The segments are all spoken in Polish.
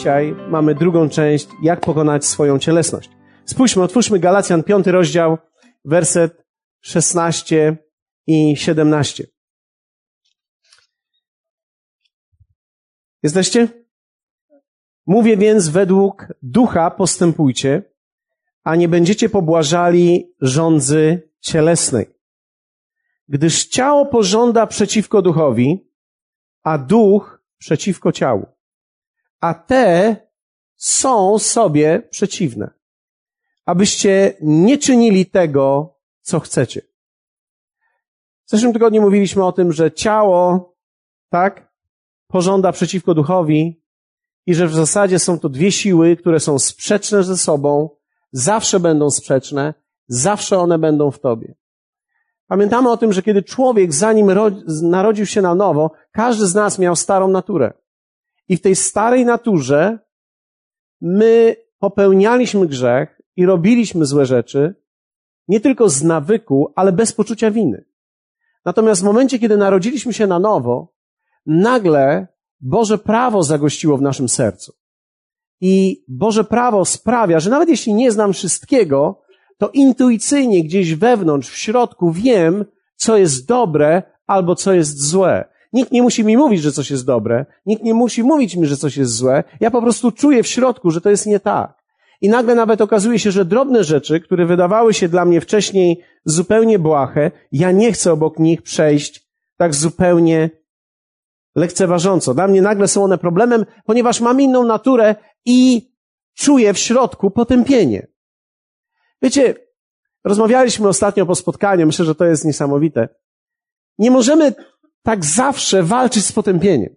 dzisiaj mamy drugą część, jak pokonać swoją cielesność. Spójrzmy, otwórzmy Galacjan, piąty rozdział, werset 16 i 17. Jesteście? Mówię więc według ducha postępujcie, a nie będziecie pobłażali rządzy cielesnej. Gdyż ciało pożąda przeciwko duchowi, a duch przeciwko ciału. A te są sobie przeciwne. Abyście nie czynili tego, co chcecie. W zeszłym tygodniu mówiliśmy o tym, że ciało, tak, pożąda przeciwko duchowi i że w zasadzie są to dwie siły, które są sprzeczne ze sobą, zawsze będą sprzeczne, zawsze one będą w tobie. Pamiętamy o tym, że kiedy człowiek, zanim narodził się na nowo, każdy z nas miał starą naturę. I w tej starej naturze my popełnialiśmy grzech i robiliśmy złe rzeczy, nie tylko z nawyku, ale bez poczucia winy. Natomiast w momencie, kiedy narodziliśmy się na nowo, nagle Boże prawo zagościło w naszym sercu. I Boże prawo sprawia, że nawet jeśli nie znam wszystkiego, to intuicyjnie gdzieś wewnątrz, w środku wiem, co jest dobre albo co jest złe. Nikt nie musi mi mówić, że coś jest dobre. Nikt nie musi mówić mi, że coś jest złe. Ja po prostu czuję w środku, że to jest nie tak. I nagle nawet okazuje się, że drobne rzeczy, które wydawały się dla mnie wcześniej zupełnie błahe, ja nie chcę obok nich przejść tak zupełnie lekceważąco. Dla mnie nagle są one problemem, ponieważ mam inną naturę i czuję w środku potępienie. Wiecie, rozmawialiśmy ostatnio po spotkaniu, myślę, że to jest niesamowite. Nie możemy tak zawsze walczyć z potępieniem.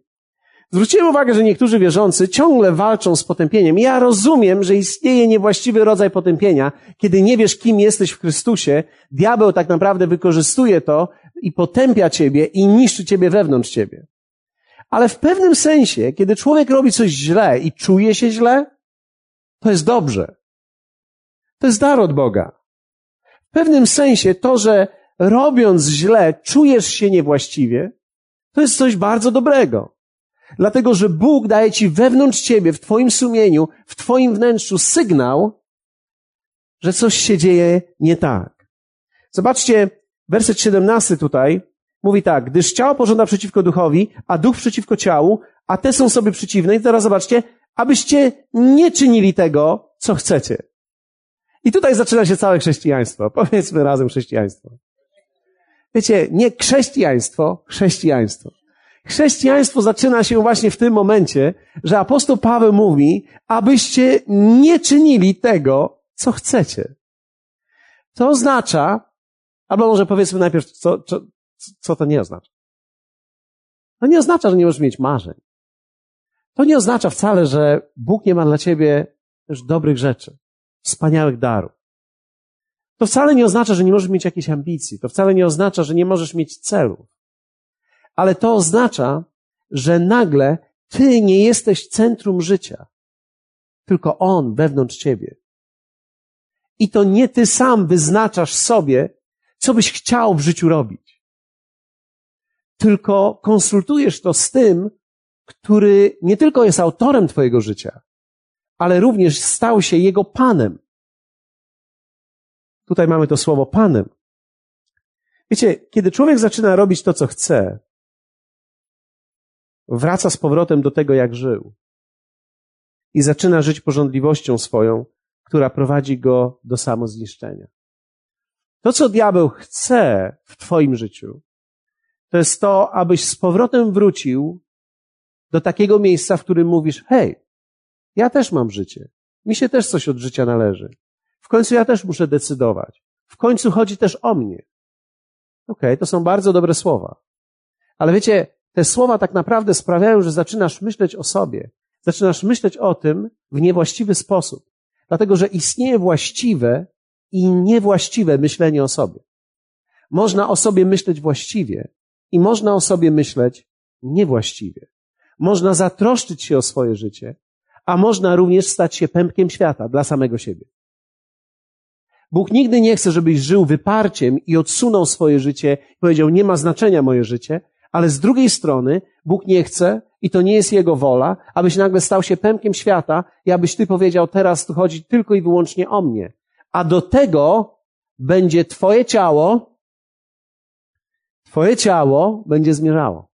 Zwróciłem uwagę, że niektórzy wierzący ciągle walczą z potępieniem. Ja rozumiem, że istnieje niewłaściwy rodzaj potępienia. Kiedy nie wiesz, kim jesteś w Chrystusie, diabeł tak naprawdę wykorzystuje to i potępia ciebie i niszczy ciebie wewnątrz ciebie. Ale w pewnym sensie, kiedy człowiek robi coś źle i czuje się źle, to jest dobrze. To jest dar od Boga. W pewnym sensie to, że robiąc źle czujesz się niewłaściwie, to jest coś bardzo dobrego. Dlatego, że Bóg daje ci wewnątrz ciebie, w twoim sumieniu, w twoim wnętrzu sygnał, że coś się dzieje nie tak. Zobaczcie, werset 17 tutaj mówi tak, gdyż ciało pożąda przeciwko duchowi, a duch przeciwko ciału, a te są sobie przeciwne. I teraz zobaczcie, abyście nie czynili tego, co chcecie. I tutaj zaczyna się całe chrześcijaństwo. Powiedzmy razem chrześcijaństwo. Wiecie, nie chrześcijaństwo, chrześcijaństwo. Chrześcijaństwo zaczyna się właśnie w tym momencie, że apostoł Paweł mówi, abyście nie czynili tego, co chcecie. To oznacza, albo może powiedzmy najpierw, co, co, co to nie oznacza. To nie oznacza, że nie możesz mieć marzeń. To nie oznacza wcale, że Bóg nie ma dla ciebie też dobrych rzeczy, wspaniałych darów. To wcale nie oznacza, że nie możesz mieć jakiejś ambicji. To wcale nie oznacza, że nie możesz mieć celów. Ale to oznacza, że nagle ty nie jesteś centrum życia, tylko on wewnątrz ciebie. I to nie ty sam wyznaczasz sobie, co byś chciał w życiu robić. Tylko konsultujesz to z tym, który nie tylko jest autorem twojego życia, ale również stał się jego panem. Tutaj mamy to słowo panem. Wiecie, kiedy człowiek zaczyna robić to, co chce, wraca z powrotem do tego, jak żył. I zaczyna żyć porządliwością swoją, która prowadzi go do samozniszczenia. To, co diabeł chce w Twoim życiu, to jest to, abyś z powrotem wrócił do takiego miejsca, w którym mówisz, hej, ja też mam życie. Mi się też coś od życia należy. Końcu ja też muszę decydować. W końcu chodzi też o mnie. Okej, okay, to są bardzo dobre słowa. Ale wiecie, te słowa tak naprawdę sprawiają, że zaczynasz myśleć o sobie. Zaczynasz myśleć o tym w niewłaściwy sposób. Dlatego, że istnieje właściwe i niewłaściwe myślenie o sobie. Można o sobie myśleć właściwie i można o sobie myśleć niewłaściwie. Można zatroszczyć się o swoje życie, a można również stać się pępkiem świata dla samego siebie. Bóg nigdy nie chce, żebyś żył wyparciem i odsunął swoje życie i powiedział, nie ma znaczenia moje życie, ale z drugiej strony Bóg nie chce i to nie jest Jego wola, abyś nagle stał się pępkiem świata i abyś Ty powiedział, teraz tu chodzi tylko i wyłącznie o mnie. A do tego będzie Twoje ciało, Twoje ciało będzie zmierzało.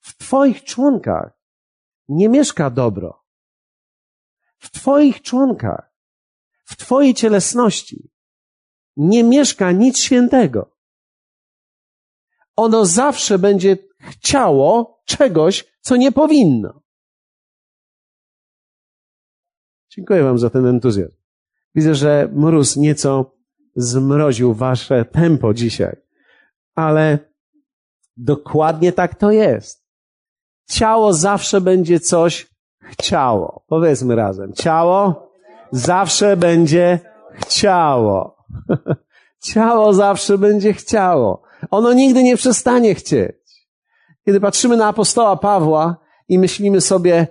W Twoich członkach nie mieszka dobro. W Twoich członkach, w Twojej cielesności nie mieszka nic świętego. Ono zawsze będzie chciało czegoś, co nie powinno. Dziękuję Wam za ten entuzjazm. Widzę, że mróz nieco zmroził Wasze tempo dzisiaj, ale dokładnie tak to jest. Ciało zawsze będzie coś chciało. Powiedzmy razem. Ciało zawsze będzie chciało. Ciało zawsze będzie chciało. Ono nigdy nie przestanie chcieć. Kiedy patrzymy na apostoła Pawła i myślimy sobie,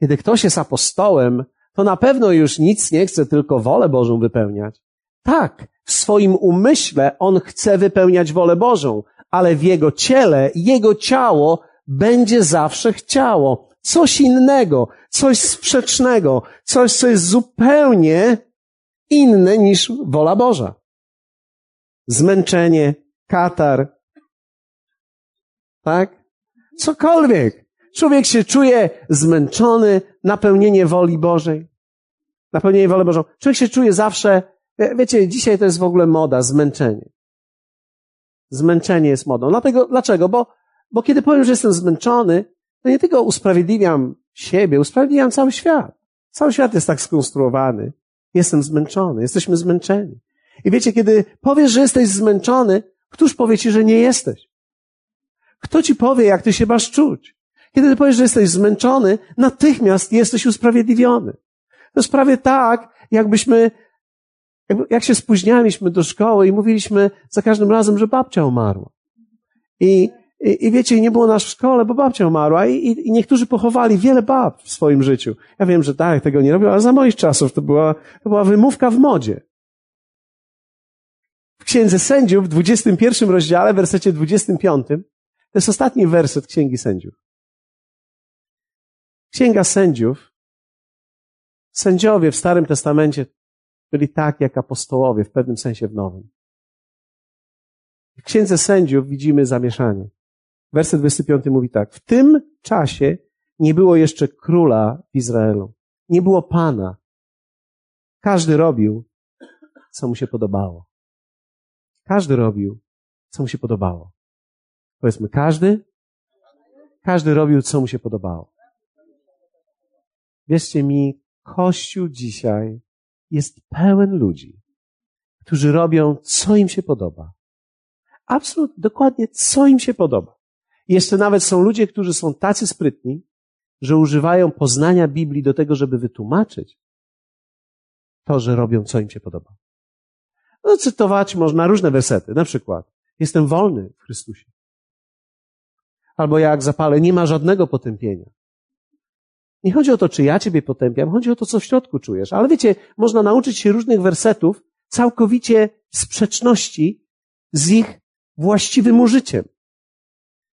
kiedy ktoś jest apostołem, to na pewno już nic nie chce, tylko wolę Bożą wypełniać. Tak, w swoim umyśle on chce wypełniać wolę Bożą, ale w jego ciele, jego ciało będzie zawsze chciało coś innego, coś sprzecznego, coś, co jest zupełnie inne niż wola Boża. Zmęczenie, katar, tak? Cokolwiek. Człowiek się czuje zmęczony, napełnienie woli Bożej. Napełnienie woli Bożą. Człowiek się czuje zawsze, wiecie, dzisiaj to jest w ogóle moda, zmęczenie. Zmęczenie jest modą. Dlatego, dlaczego? Bo, bo kiedy powiem, że jestem zmęczony, to nie tylko usprawiedliwiam siebie, usprawiedliwiam cały świat. Cały świat jest tak skonstruowany. Jestem zmęczony, jesteśmy zmęczeni. I wiecie, kiedy powiesz, że jesteś zmęczony, któż powie ci, że nie jesteś? Kto ci powie, jak ty się masz czuć? Kiedy ty powiesz, że jesteś zmęczony, natychmiast jesteś usprawiedliwiony. To jest prawie tak, jakbyśmy, jak się spóźnialiśmy do szkoły i mówiliśmy za każdym razem, że babcia umarła. I, i, i wiecie, nie było nas w szkole, bo babcia umarła i, i, i niektórzy pochowali wiele bab w swoim życiu. Ja wiem, że tak, tego nie robią, ale za moich czasów to była, to była wymówka w modzie. W Księdze Sędziów, w 21 rozdziale, w wersecie 25, to jest ostatni werset Księgi Sędziów. Księga Sędziów, sędziowie w Starym Testamencie byli tak jak apostołowie, w pewnym sensie w Nowym. W Księdze Sędziów widzimy zamieszanie. Werset 25 mówi tak. W tym czasie nie było jeszcze króla w Izraelu. Nie było pana. Każdy robił, co mu się podobało. Każdy robił, co mu się podobało. Powiedzmy, każdy? Każdy robił, co mu się podobało. Wierzcie mi, Kościół dzisiaj jest pełen ludzi, którzy robią, co im się podoba. Absolutnie, dokładnie, co im się podoba. Jeszcze nawet są ludzie, którzy są tacy sprytni, że używają poznania Biblii do tego, żeby wytłumaczyć to, że robią, co im się podoba. No, cytować można różne wersety. Na przykład, jestem wolny w Chrystusie. Albo jak zapalę, nie ma żadnego potępienia. Nie chodzi o to, czy ja ciebie potępiam, chodzi o to, co w środku czujesz. Ale wiecie, można nauczyć się różnych wersetów całkowicie sprzeczności z ich właściwym użyciem.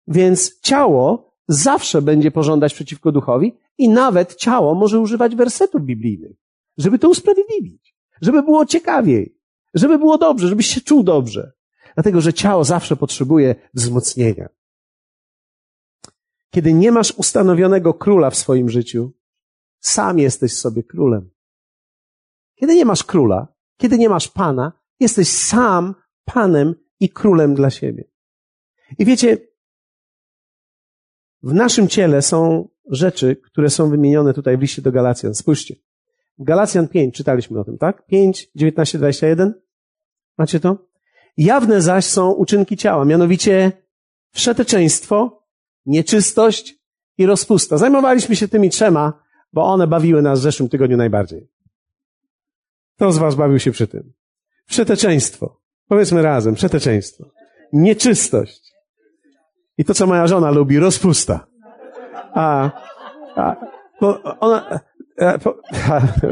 Więc ciało zawsze będzie pożądać przeciwko duchowi i nawet ciało może używać wersetów biblijnych, żeby to usprawiedliwić, żeby było ciekawiej, żeby było dobrze, żebyś się czuł dobrze. Dlatego, że ciało zawsze potrzebuje wzmocnienia. Kiedy nie masz ustanowionego króla w swoim życiu, sam jesteś sobie królem. Kiedy nie masz króla, kiedy nie masz pana, jesteś sam panem i królem dla siebie. I wiecie, w naszym ciele są rzeczy, które są wymienione tutaj w liście do Galacjan. Spójrzcie. Galacjan 5, czytaliśmy o tym, tak? 5, 19, 21. Macie to? Jawne zaś są uczynki ciała, mianowicie wszeteczeństwo, nieczystość i rozpusta. Zajmowaliśmy się tymi trzema, bo one bawiły nas w zeszłym tygodniu najbardziej. Kto z was bawił się przy tym? Przeteczeństwo. Powiedzmy razem, przeteczeństwo. Nieczystość. I to, co moja żona lubi, rozpusta. A, a ona, E, po,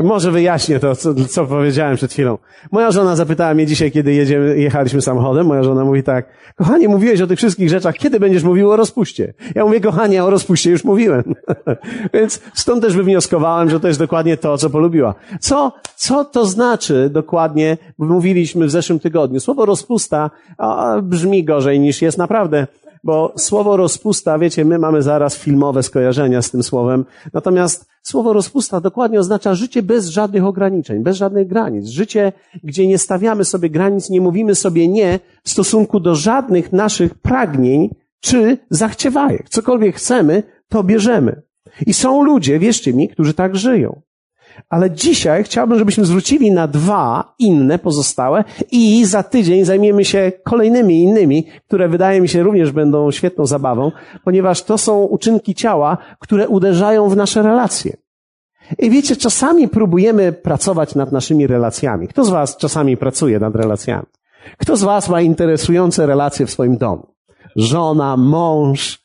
może wyjaśnię to, co, co, powiedziałem przed chwilą. Moja żona zapytała mnie dzisiaj, kiedy jedziemy, jechaliśmy samochodem. Moja żona mówi tak, kochanie, mówiłeś o tych wszystkich rzeczach, kiedy będziesz mówił o rozpuście? Ja mówię, kochanie, o rozpuście już mówiłem. Więc stąd też wywnioskowałem, że to jest dokładnie to, co polubiła. Co, co to znaczy dokładnie? Mówiliśmy w zeszłym tygodniu. Słowo rozpusta a, brzmi gorzej niż jest naprawdę. Bo słowo rozpusta, wiecie, my mamy zaraz filmowe skojarzenia z tym słowem. Natomiast słowo rozpusta dokładnie oznacza życie bez żadnych ograniczeń, bez żadnych granic. Życie, gdzie nie stawiamy sobie granic, nie mówimy sobie nie w stosunku do żadnych naszych pragnień czy zachciewajek. Cokolwiek chcemy, to bierzemy. I są ludzie, wierzcie mi, którzy tak żyją. Ale dzisiaj chciałbym, żebyśmy zwrócili na dwa inne pozostałe i za tydzień zajmiemy się kolejnymi innymi, które wydaje mi się również będą świetną zabawą, ponieważ to są uczynki ciała, które uderzają w nasze relacje. I wiecie, czasami próbujemy pracować nad naszymi relacjami. Kto z Was czasami pracuje nad relacjami? Kto z Was ma interesujące relacje w swoim domu? Żona, mąż,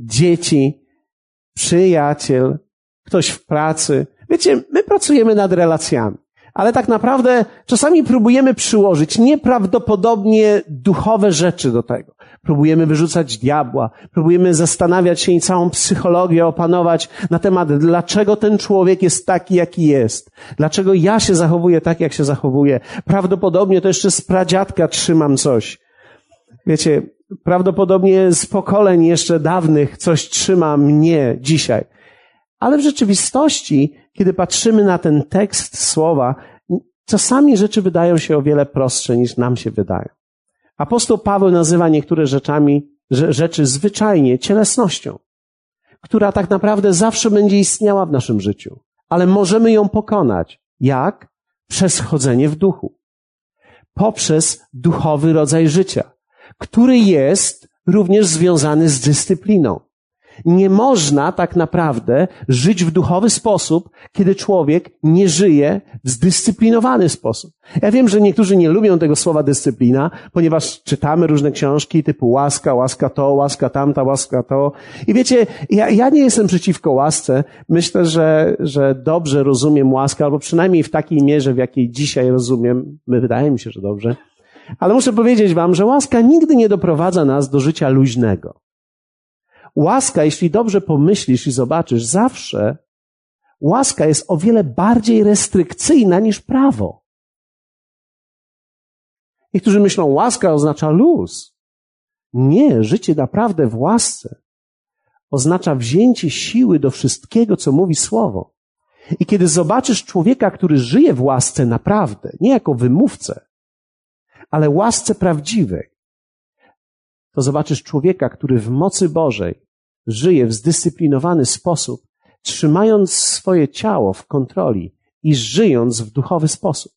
dzieci, przyjaciel, ktoś w pracy. Wiecie, my pracujemy nad relacjami, ale tak naprawdę czasami próbujemy przyłożyć nieprawdopodobnie duchowe rzeczy do tego. Próbujemy wyrzucać diabła, próbujemy zastanawiać się i całą psychologię opanować na temat, dlaczego ten człowiek jest taki, jaki jest. Dlaczego ja się zachowuję tak, jak się zachowuję. Prawdopodobnie to jeszcze z pradziadka trzymam coś. Wiecie, prawdopodobnie z pokoleń jeszcze dawnych coś trzyma mnie dzisiaj. Ale w rzeczywistości, kiedy patrzymy na ten tekst słowa, czasami rzeczy wydają się o wiele prostsze niż nam się wydają. Apostoł Paweł nazywa niektóre rzeczami, rzeczy zwyczajnie cielesnością, która tak naprawdę zawsze będzie istniała w naszym życiu, ale możemy ją pokonać. Jak? Przez chodzenie w duchu. Poprzez duchowy rodzaj życia, który jest również związany z dyscypliną. Nie można tak naprawdę żyć w duchowy sposób, kiedy człowiek nie żyje w zdyscyplinowany sposób. Ja wiem, że niektórzy nie lubią tego słowa dyscyplina, ponieważ czytamy różne książki typu łaska, łaska to, łaska tamta, łaska to. I wiecie, ja, ja nie jestem przeciwko łasce. Myślę, że, że dobrze rozumiem łaskę, albo przynajmniej w takiej mierze, w jakiej dzisiaj rozumiem. Wydaje mi się, że dobrze. Ale muszę powiedzieć wam, że łaska nigdy nie doprowadza nas do życia luźnego. Łaska, jeśli dobrze pomyślisz i zobaczysz, zawsze łaska jest o wiele bardziej restrykcyjna niż prawo. Niektórzy myślą, łaska oznacza luz. Nie, życie naprawdę w łasce oznacza wzięcie siły do wszystkiego, co mówi słowo. I kiedy zobaczysz człowieka, który żyje w łasce naprawdę, nie jako wymówcę, ale łasce prawdziwej, to zobaczysz człowieka, który w mocy Bożej żyje w zdyscyplinowany sposób, trzymając swoje ciało w kontroli i żyjąc w duchowy sposób.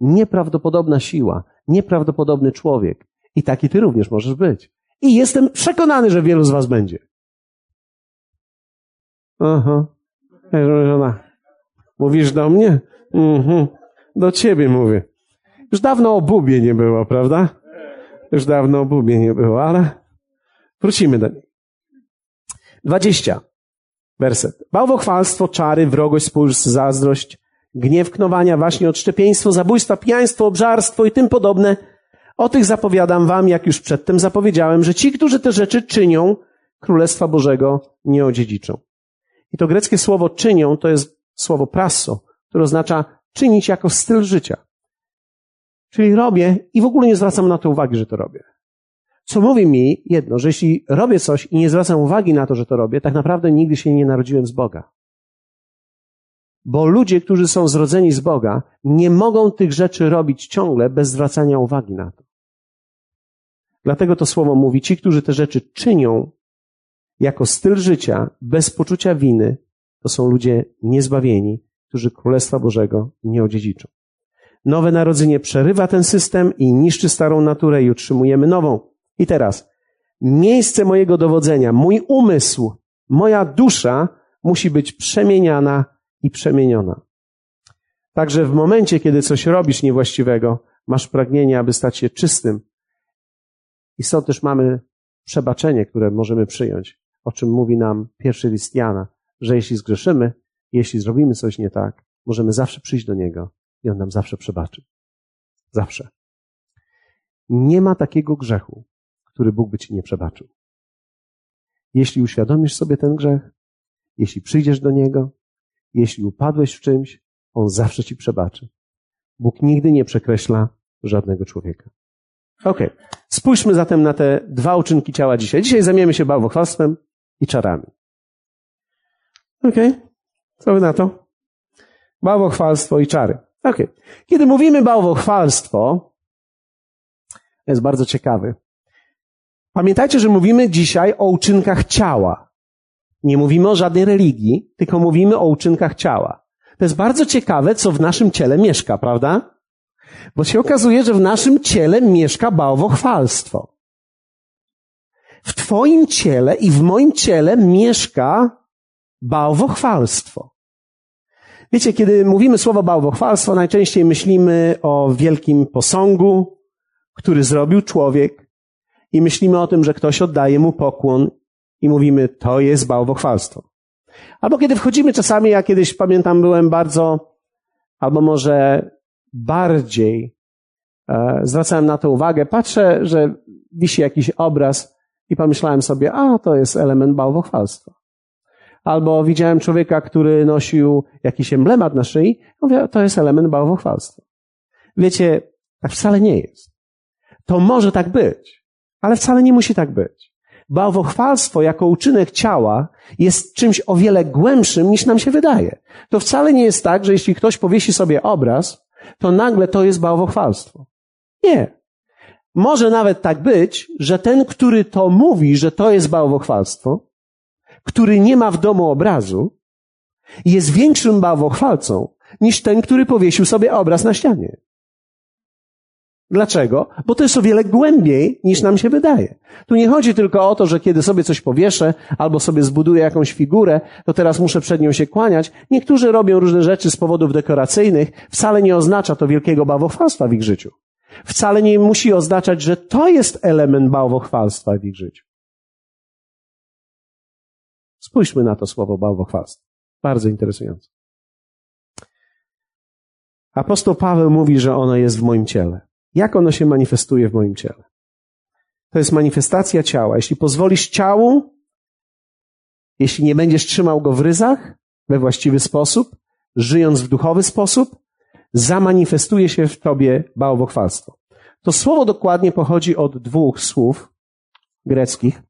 Nieprawdopodobna siła, nieprawdopodobny człowiek. I taki ty również możesz być. I jestem przekonany, że wielu z was będzie. Aha. Żona. Mówisz do mnie? Mhm. Do ciebie mówię. Już dawno o Bubie nie było, prawda? Już dawno o nie było, ale wrócimy do niej. 20. Werset. Bałwochwalstwo, czary, wrogość, spójrz, zazdrość, gniew, knowania, właśnie odszczepieństwo, zabójstwo, pijaństwo, obżarstwo i tym podobne. O tych zapowiadam wam, jak już przedtem zapowiedziałem, że ci, którzy te rzeczy czynią, Królestwa Bożego nie odziedziczą. I to greckie słowo czynią to jest słowo prasso, które oznacza czynić jako styl życia. Czyli robię i w ogóle nie zwracam na to uwagi, że to robię. Co mówi mi jedno, że jeśli robię coś i nie zwracam uwagi na to, że to robię, tak naprawdę nigdy się nie narodziłem z Boga. Bo ludzie, którzy są zrodzeni z Boga, nie mogą tych rzeczy robić ciągle bez zwracania uwagi na to. Dlatego to słowo mówi, ci, którzy te rzeczy czynią jako styl życia, bez poczucia winy, to są ludzie niezbawieni, którzy Królestwa Bożego nie odziedziczą. Nowe narodzenie przerywa ten system i niszczy starą naturę i utrzymujemy nową. I teraz, miejsce mojego dowodzenia, mój umysł, moja dusza musi być przemieniana i przemieniona. Także w momencie, kiedy coś robisz niewłaściwego, masz pragnienie, aby stać się czystym. I stąd też mamy przebaczenie, które możemy przyjąć, o czym mówi nam pierwszy list Jana, że jeśli zgrzeszymy, Jeśli zrobimy coś nie tak, możemy zawsze przyjść do Niego i On nam zawsze przebaczy. Zawsze. Nie ma takiego grzechu, który Bóg by ci nie przebaczył. Jeśli uświadomisz sobie ten grzech, jeśli przyjdziesz do Niego, jeśli upadłeś w czymś, On zawsze ci przebaczy. Bóg nigdy nie przekreśla żadnego człowieka. Ok. Spójrzmy zatem na te dwa uczynki ciała dzisiaj. Dzisiaj zajmiemy się bałwochwalstwem i czarami. Ok. Co wy na to? Bałwochwalstwo i czary. Ok. Kiedy mówimy bałwochwalstwo, jest bardzo ciekawy. Pamiętajcie, że mówimy dzisiaj o uczynkach ciała. Nie mówimy o żadnej religii, tylko mówimy o uczynkach ciała. To jest bardzo ciekawe, co w naszym ciele mieszka, prawda? Bo się okazuje, że w naszym ciele mieszka bałwochwalstwo. W Twoim ciele i w moim ciele mieszka bałwochwalstwo. Wiecie, kiedy mówimy słowo bałwochwalstwo, najczęściej myślimy o wielkim posągu, który zrobił człowiek i myślimy o tym, że ktoś oddaje mu pokłon i mówimy, to jest bałwochwalstwo. Albo kiedy wchodzimy czasami, ja kiedyś pamiętam, byłem bardzo, albo może bardziej e, zwracałem na to uwagę. Patrzę, że wisi jakiś obraz i pomyślałem sobie, a to jest element bałwochwalstwa. Albo widziałem człowieka, który nosił jakiś emblemat na szyi, mówię, to jest element bałwochwalstwa. Wiecie, tak wcale nie jest. To może tak być, ale wcale nie musi tak być. Bałwochwalstwo jako uczynek ciała jest czymś o wiele głębszym niż nam się wydaje. To wcale nie jest tak, że jeśli ktoś powiesi sobie obraz, to nagle to jest bałwochwalstwo. Nie. Może nawet tak być, że ten, który to mówi, że to jest bałwochwalstwo, który nie ma w domu obrazu, jest większym bałwochwalcą niż ten, który powiesił sobie obraz na ścianie. Dlaczego? Bo to jest o wiele głębiej niż nam się wydaje. Tu nie chodzi tylko o to, że kiedy sobie coś powieszę albo sobie zbuduję jakąś figurę, to teraz muszę przed nią się kłaniać. Niektórzy robią różne rzeczy z powodów dekoracyjnych. Wcale nie oznacza to wielkiego bałwochwalstwa w ich życiu. Wcale nie musi oznaczać, że to jest element bałwochwalstwa w ich życiu. Spójrzmy na to słowo bałwochwalstwo. Bardzo interesujące. Apostoł Paweł mówi, że ono jest w moim ciele. Jak ono się manifestuje w moim ciele? To jest manifestacja ciała. Jeśli pozwolisz ciału, jeśli nie będziesz trzymał go w ryzach we właściwy sposób, żyjąc w duchowy sposób, zamanifestuje się w tobie bałwochwalstwo. To słowo dokładnie pochodzi od dwóch słów greckich.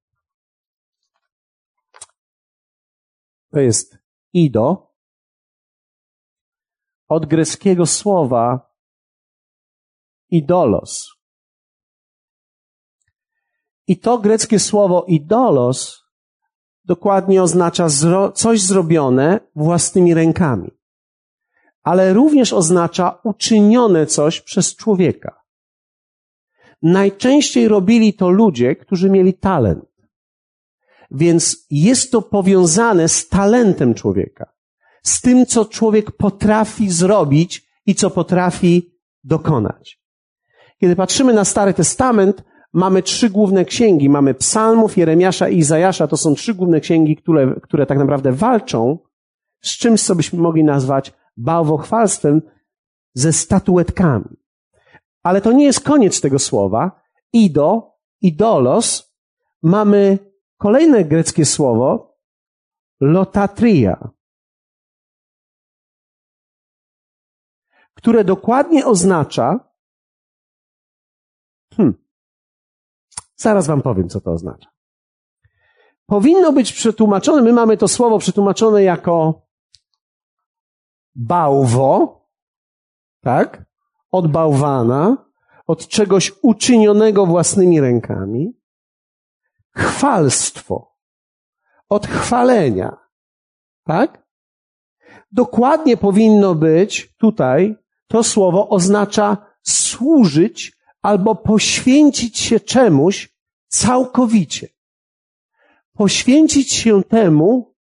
To jest ido. Od greckiego słowa idolos. I to greckie słowo idolos dokładnie oznacza coś zrobione własnymi rękami, ale również oznacza uczynione coś przez człowieka. Najczęściej robili to ludzie, którzy mieli talent. Więc jest to powiązane z talentem człowieka, z tym, co człowiek potrafi zrobić i co potrafi dokonać. Kiedy patrzymy na Stary Testament, mamy trzy główne księgi. Mamy Psalmów, Jeremiasza i Izajasza. To są trzy główne księgi, które, które tak naprawdę walczą z czymś, co byśmy mogli nazwać bałwochwalstwem ze statuetkami. Ale to nie jest koniec tego słowa. Ido, idolos. Mamy kolejne greckie słowo, lotatria, które dokładnie oznacza Hmm. Zaraz wam powiem, co to oznacza. Powinno być przetłumaczone, my mamy to słowo przetłumaczone jako bałwo, tak? Od bałwana, od czegoś uczynionego własnymi rękami. Chwalstwo. Od chwalenia. Tak? Dokładnie powinno być tutaj, to słowo oznacza służyć albo poświęcić się czemuś całkowicie. Poświęcić się temu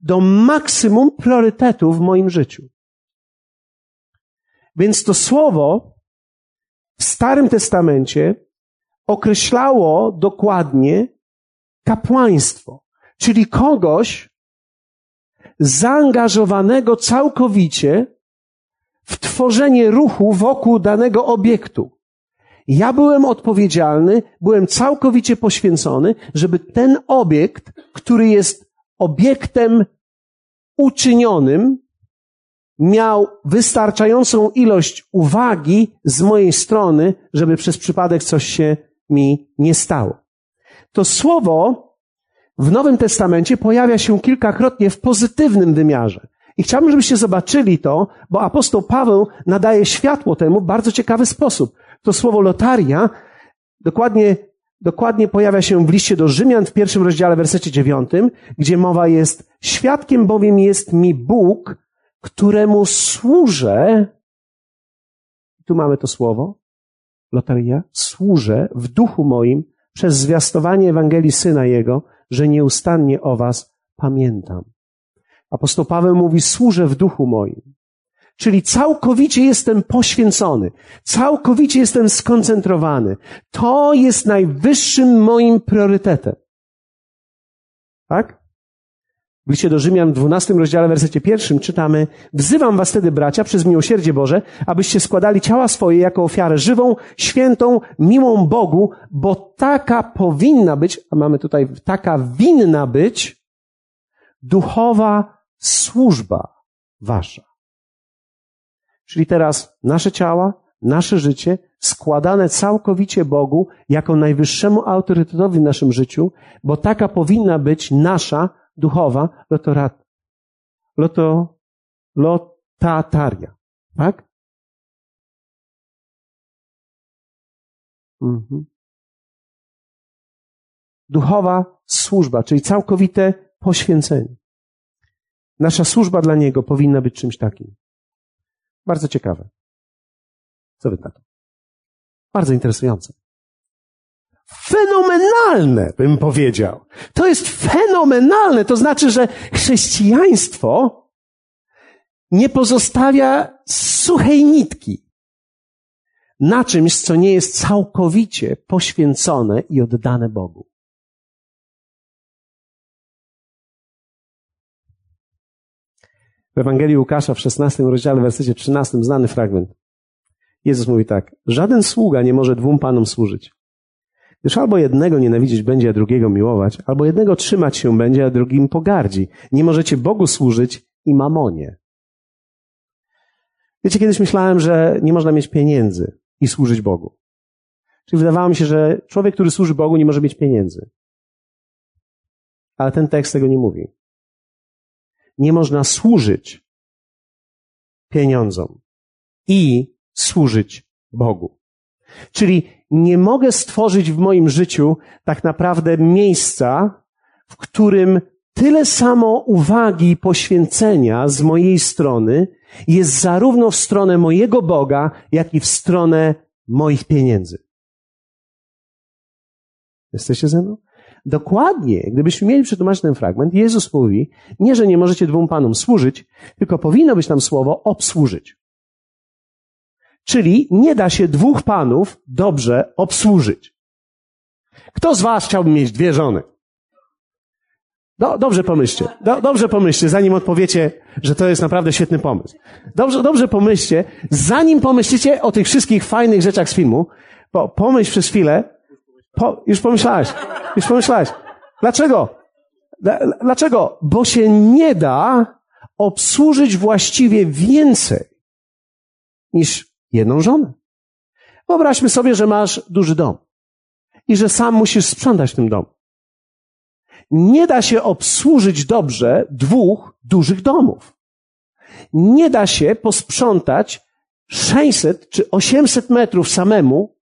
do maksimum priorytetu w moim życiu. Więc to słowo w Starym Testamencie określało dokładnie kapłaństwo, czyli kogoś, zaangażowanego całkowicie w tworzenie ruchu wokół danego obiektu. Ja byłem odpowiedzialny, byłem całkowicie poświęcony, żeby ten obiekt, który jest obiektem uczynionym, miał wystarczającą ilość uwagi z mojej strony, żeby przez przypadek coś się mi nie stało. To słowo w Nowym Testamencie pojawia się kilkakrotnie w pozytywnym wymiarze. I chciałbym, żebyście zobaczyli to, bo apostoł Paweł nadaje światło temu w bardzo ciekawy sposób. To słowo lotaria dokładnie, dokładnie pojawia się w liście do Rzymian w pierwszym rozdziale, wersecie dziewiątym, gdzie mowa jest, świadkiem bowiem jest mi Bóg, któremu służę, tu mamy to słowo, lotaria, służę w duchu moim przez zwiastowanie Ewangelii Syna Jego, że nieustannie o was pamiętam. Apostoł Paweł mówi, służę w duchu moim. Czyli całkowicie jestem poświęcony, całkowicie jestem skoncentrowany. To jest najwyższym moim priorytetem. Tak? W liście do Rzymian w 12 rozdziale, wersecie pierwszym czytamy Wzywam was wtedy, bracia, przez miłosierdzie Boże, abyście składali ciała swoje jako ofiarę żywą, świętą, miłą Bogu, bo taka powinna być, a mamy tutaj, taka winna być duchowa służba wasza. Czyli teraz nasze ciała, nasze życie składane całkowicie Bogu jako najwyższemu autorytetowi w naszym życiu, bo taka powinna być nasza duchowa lotorat, loto, lotataria. Tak? Mhm. Duchowa służba, czyli całkowite poświęcenie. Nasza służba dla Niego powinna być czymś takim. Bardzo ciekawe. Co wy na to? Bardzo interesujące. Fenomenalne, bym powiedział. To jest fenomenalne. To znaczy, że chrześcijaństwo nie pozostawia suchej nitki na czymś, co nie jest całkowicie poświęcone i oddane Bogu. W Ewangelii Łukasza w 16 rozdziale, w wersecie 13, znany fragment. Jezus mówi tak, żaden sługa nie może dwóm panom służyć. Gdyż albo jednego nienawidzieć będzie, a drugiego miłować, albo jednego trzymać się będzie, a drugim pogardzi. Nie możecie Bogu służyć i mamonie. Wiecie, kiedyś myślałem, że nie można mieć pieniędzy i służyć Bogu. Czyli wydawało mi się, że człowiek, który służy Bogu, nie może mieć pieniędzy. Ale ten tekst tego nie mówi. Nie można służyć pieniądzom i służyć Bogu. Czyli nie mogę stworzyć w moim życiu tak naprawdę miejsca, w którym tyle samo uwagi i poświęcenia z mojej strony jest zarówno w stronę mojego Boga, jak i w stronę moich pieniędzy. Jesteście ze mną? Dokładnie, gdybyśmy mieli przetłumaczyć ten fragment, Jezus mówi, nie, że nie możecie dwóm panom służyć, tylko powinno być tam słowo obsłużyć. Czyli nie da się dwóch panów dobrze obsłużyć. Kto z was chciałby mieć dwie żony? Do, dobrze pomyślcie. Do, dobrze pomyślcie, zanim odpowiecie, że to jest naprawdę świetny pomysł. Dobrze, dobrze pomyślcie, zanim pomyślicie o tych wszystkich fajnych rzeczach z filmu, bo pomyśl przez chwilę, po, już pomyślałeś, już pomyślałeś. Dlaczego? Dlaczego? Bo się nie da obsłużyć właściwie więcej niż jedną żonę. Wyobraźmy sobie, że masz duży dom i że sam musisz sprzątać w tym. Nie da się obsłużyć dobrze dwóch dużych domów. Nie da się posprzątać 600 czy 800 metrów samemu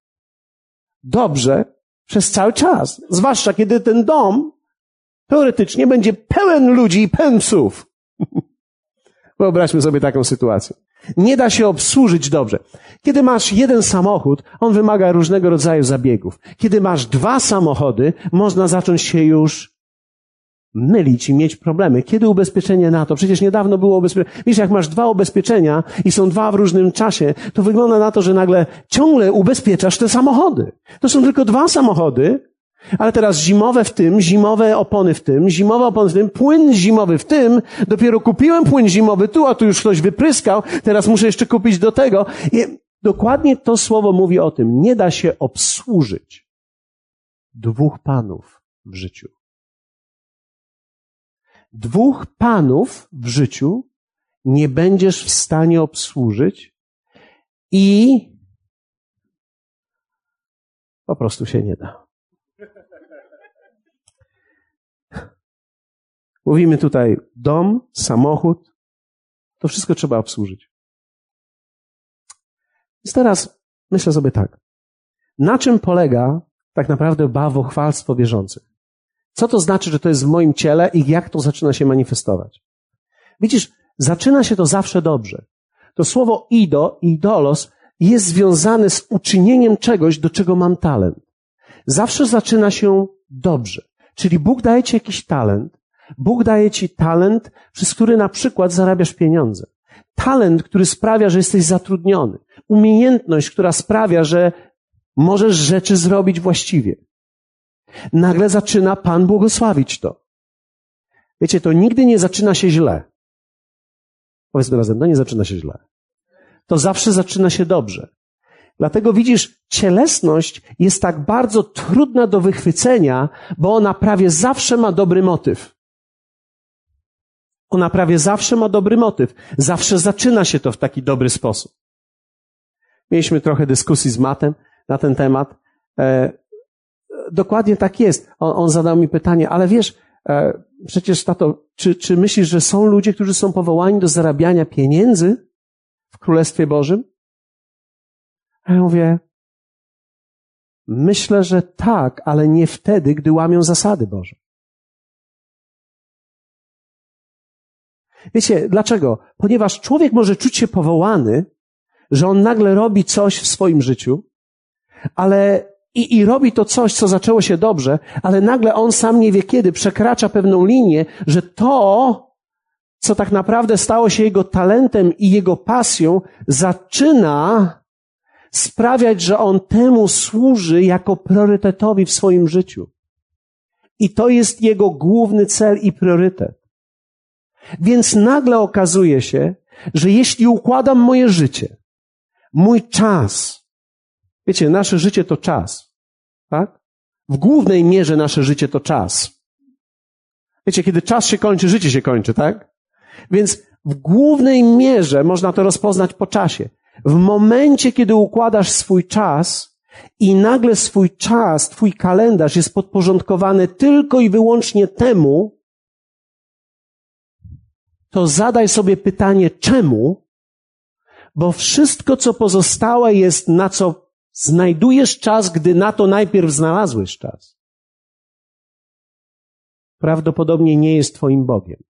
dobrze przez cały czas. Zwłaszcza kiedy ten dom teoretycznie będzie pełen ludzi i pełen psów. Wyobraźmy sobie taką sytuację. Nie da się obsłużyć dobrze. Kiedy masz jeden samochód, on wymaga różnego rodzaju zabiegów. Kiedy masz dwa samochody, można zacząć się już mylić i mieć problemy. Kiedy ubezpieczenie na to? Przecież niedawno było ubezpieczenie. Wiesz, jak masz dwa ubezpieczenia i są dwa w różnym czasie, to wygląda na to, że nagle ciągle ubezpieczasz te samochody. To są tylko dwa samochody, Ale teraz zimowe w tym, zimowe opony w tym, zimowe opony w tym, płyn zimowy w tym, dopiero kupiłem płyn zimowy tu, a tu już ktoś wypryskał, teraz muszę jeszcze kupić do tego. I dokładnie to słowo mówi o tym. Nie da się obsłużyć dwóch panów w życiu. Dwóch panów w życiu nie będziesz w stanie obsłużyć i po prostu się nie da. Mówimy tutaj dom, samochód. To wszystko trzeba obsłużyć. Więc teraz myślę sobie tak. Na czym polega tak naprawdę bałwochwalstwo wierzących? Co to znaczy, że to jest w moim ciele i jak to zaczyna się manifestować? Widzisz, zaczyna się to zawsze dobrze. To słowo ido, idolos jest związane z uczynieniem czegoś, do czego mam talent. Zawsze zaczyna się dobrze. Czyli Bóg daje ci jakiś talent, Bóg daje ci talent, przez który na przykład zarabiasz pieniądze. Talent, który sprawia, że jesteś zatrudniony. Umiejętność, która sprawia, że możesz rzeczy zrobić właściwie. Nagle zaczyna Pan błogosławić to. Wiecie, to nigdy nie zaczyna się źle. Powiedzmy razem, no nie zaczyna się źle. To zawsze zaczyna się dobrze. Dlatego widzisz, cielesność jest tak bardzo trudna do wychwycenia, bo ona prawie zawsze ma dobry motyw. Ona prawie zawsze ma dobry motyw. Zawsze zaczyna się to w taki dobry sposób. Mieliśmy trochę dyskusji z Matem na ten temat. E, dokładnie tak jest. On, on, zadał mi pytanie, ale wiesz, e, przecież tato, czy, czy myślisz, że są ludzie, którzy są powołani do zarabiania pieniędzy w Królestwie Bożym? A ja mówię, myślę, że tak, ale nie wtedy, gdy łamią zasady Boże. Wiecie, dlaczego? Ponieważ człowiek może czuć się powołany, że on nagle robi coś w swoim życiu, ale i, i robi to coś, co zaczęło się dobrze, ale nagle on sam nie wie kiedy przekracza pewną linię, że to, co tak naprawdę stało się jego talentem i jego pasją, zaczyna sprawiać, że on temu służy jako priorytetowi w swoim życiu. I to jest jego główny cel i priorytet. Więc nagle okazuje się, że jeśli układam moje życie, mój czas, wiecie, nasze życie to czas, tak? W głównej mierze nasze życie to czas. Wiecie, kiedy czas się kończy, życie się kończy, tak? Więc w głównej mierze można to rozpoznać po czasie. W momencie, kiedy układasz swój czas i nagle swój czas, twój kalendarz jest podporządkowany tylko i wyłącznie temu, to zadaj sobie pytanie czemu, bo wszystko, co pozostałe jest na co znajdujesz czas, gdy na to najpierw znalazłeś czas. Prawdopodobnie nie jest Twoim Bogiem.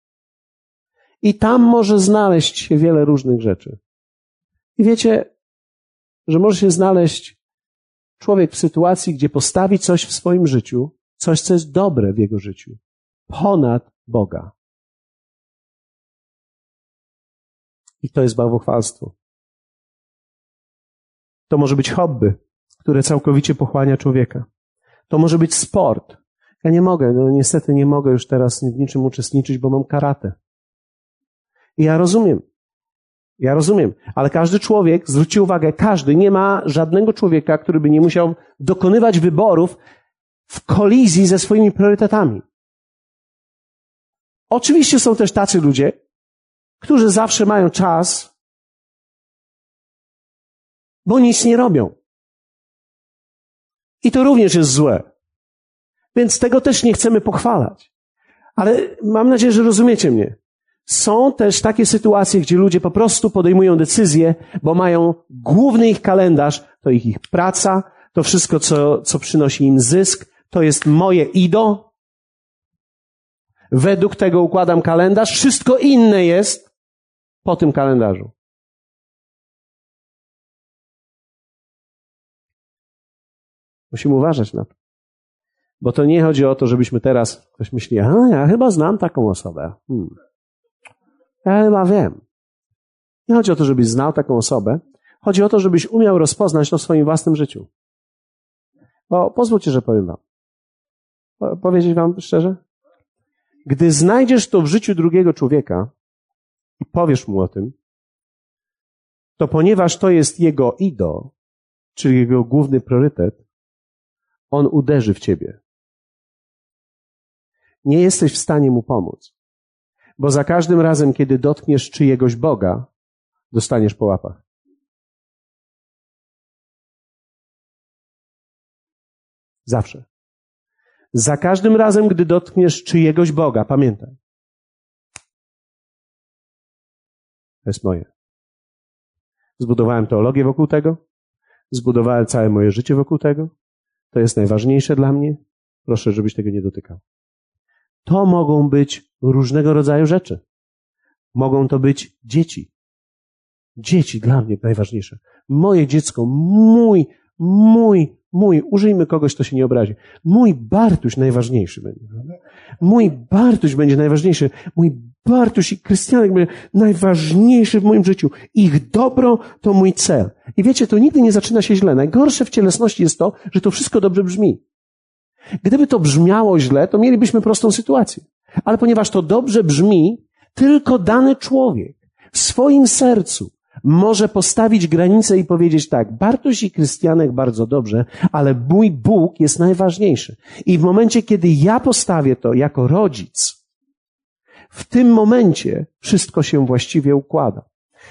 I tam może znaleźć się wiele różnych rzeczy. I wiecie, że może się znaleźć człowiek w sytuacji, gdzie postawi coś w swoim życiu, coś, co jest dobre w jego życiu, ponad Boga. I to jest bałwochwalstwo. To może być hobby, które całkowicie pochłania człowieka. To może być sport. Ja nie mogę, no niestety nie mogę już teraz w niczym uczestniczyć, bo mam karate. I ja rozumiem. Ja rozumiem, ale każdy człowiek, zwróćcie uwagę, każdy, nie ma żadnego człowieka, który by nie musiał dokonywać wyborów w kolizji ze swoimi priorytetami. Oczywiście są też tacy ludzie, którzy zawsze mają czas, bo nic nie robią. I to również jest złe. Więc tego też nie chcemy pochwalać. Ale mam nadzieję, że rozumiecie mnie. Są też takie sytuacje, gdzie ludzie po prostu podejmują decyzje, bo mają główny ich kalendarz, to ich, ich praca, to wszystko, co, co przynosi im zysk, to jest moje ido. Według tego układam kalendarz. Wszystko inne jest po tym kalendarzu. Musimy uważać na to. Bo to nie chodzi o to, żebyśmy teraz, ktoś myśli, a ja chyba znam taką osobę. Hmm. Ja chyba wiem. Nie chodzi o to, żebyś znał taką osobę. Chodzi o to, żebyś umiał rozpoznać to w swoim własnym życiu. Bo pozwólcie, że powiem wam. powiedzieć wam szczerze? Gdy znajdziesz to w życiu drugiego człowieka i powiesz mu o tym, to ponieważ to jest jego ido, czyli jego główny priorytet, on uderzy w ciebie. Nie jesteś w stanie mu pomóc, bo za każdym razem, kiedy dotkniesz czyjegoś Boga, dostaniesz po łapach. Zawsze. Za każdym razem, gdy dotkniesz czyjegoś Boga, pamiętaj. To jest moje. Zbudowałem teologię wokół tego. Zbudowałem całe moje życie wokół tego. To jest najważniejsze dla mnie. Proszę, żebyś tego nie dotykał. To mogą być różnego rodzaju rzeczy. Mogą to być dzieci. Dzieci dla mnie najważniejsze. Moje dziecko, mój, mój, mój, użyjmy kogoś, kto się nie obrazi. Mój Bartuś najważniejszy będzie. Mój Bartuś będzie najważniejszy. Mój Bartuś i Krystianek będzie najważniejszy w moim życiu. Ich dobro to mój cel. I wiecie, to nigdy nie zaczyna się źle. Najgorsze w cielesności jest to, że to wszystko dobrze brzmi. Gdyby to brzmiało źle, to mielibyśmy prostą sytuację. Ale ponieważ to dobrze brzmi, tylko dany człowiek w swoim sercu może postawić granicę i powiedzieć tak, Bartoś i Krystianek bardzo dobrze, ale mój Bóg jest najważniejszy. I w momencie, kiedy ja postawię to jako rodzic, w tym momencie wszystko się właściwie układa.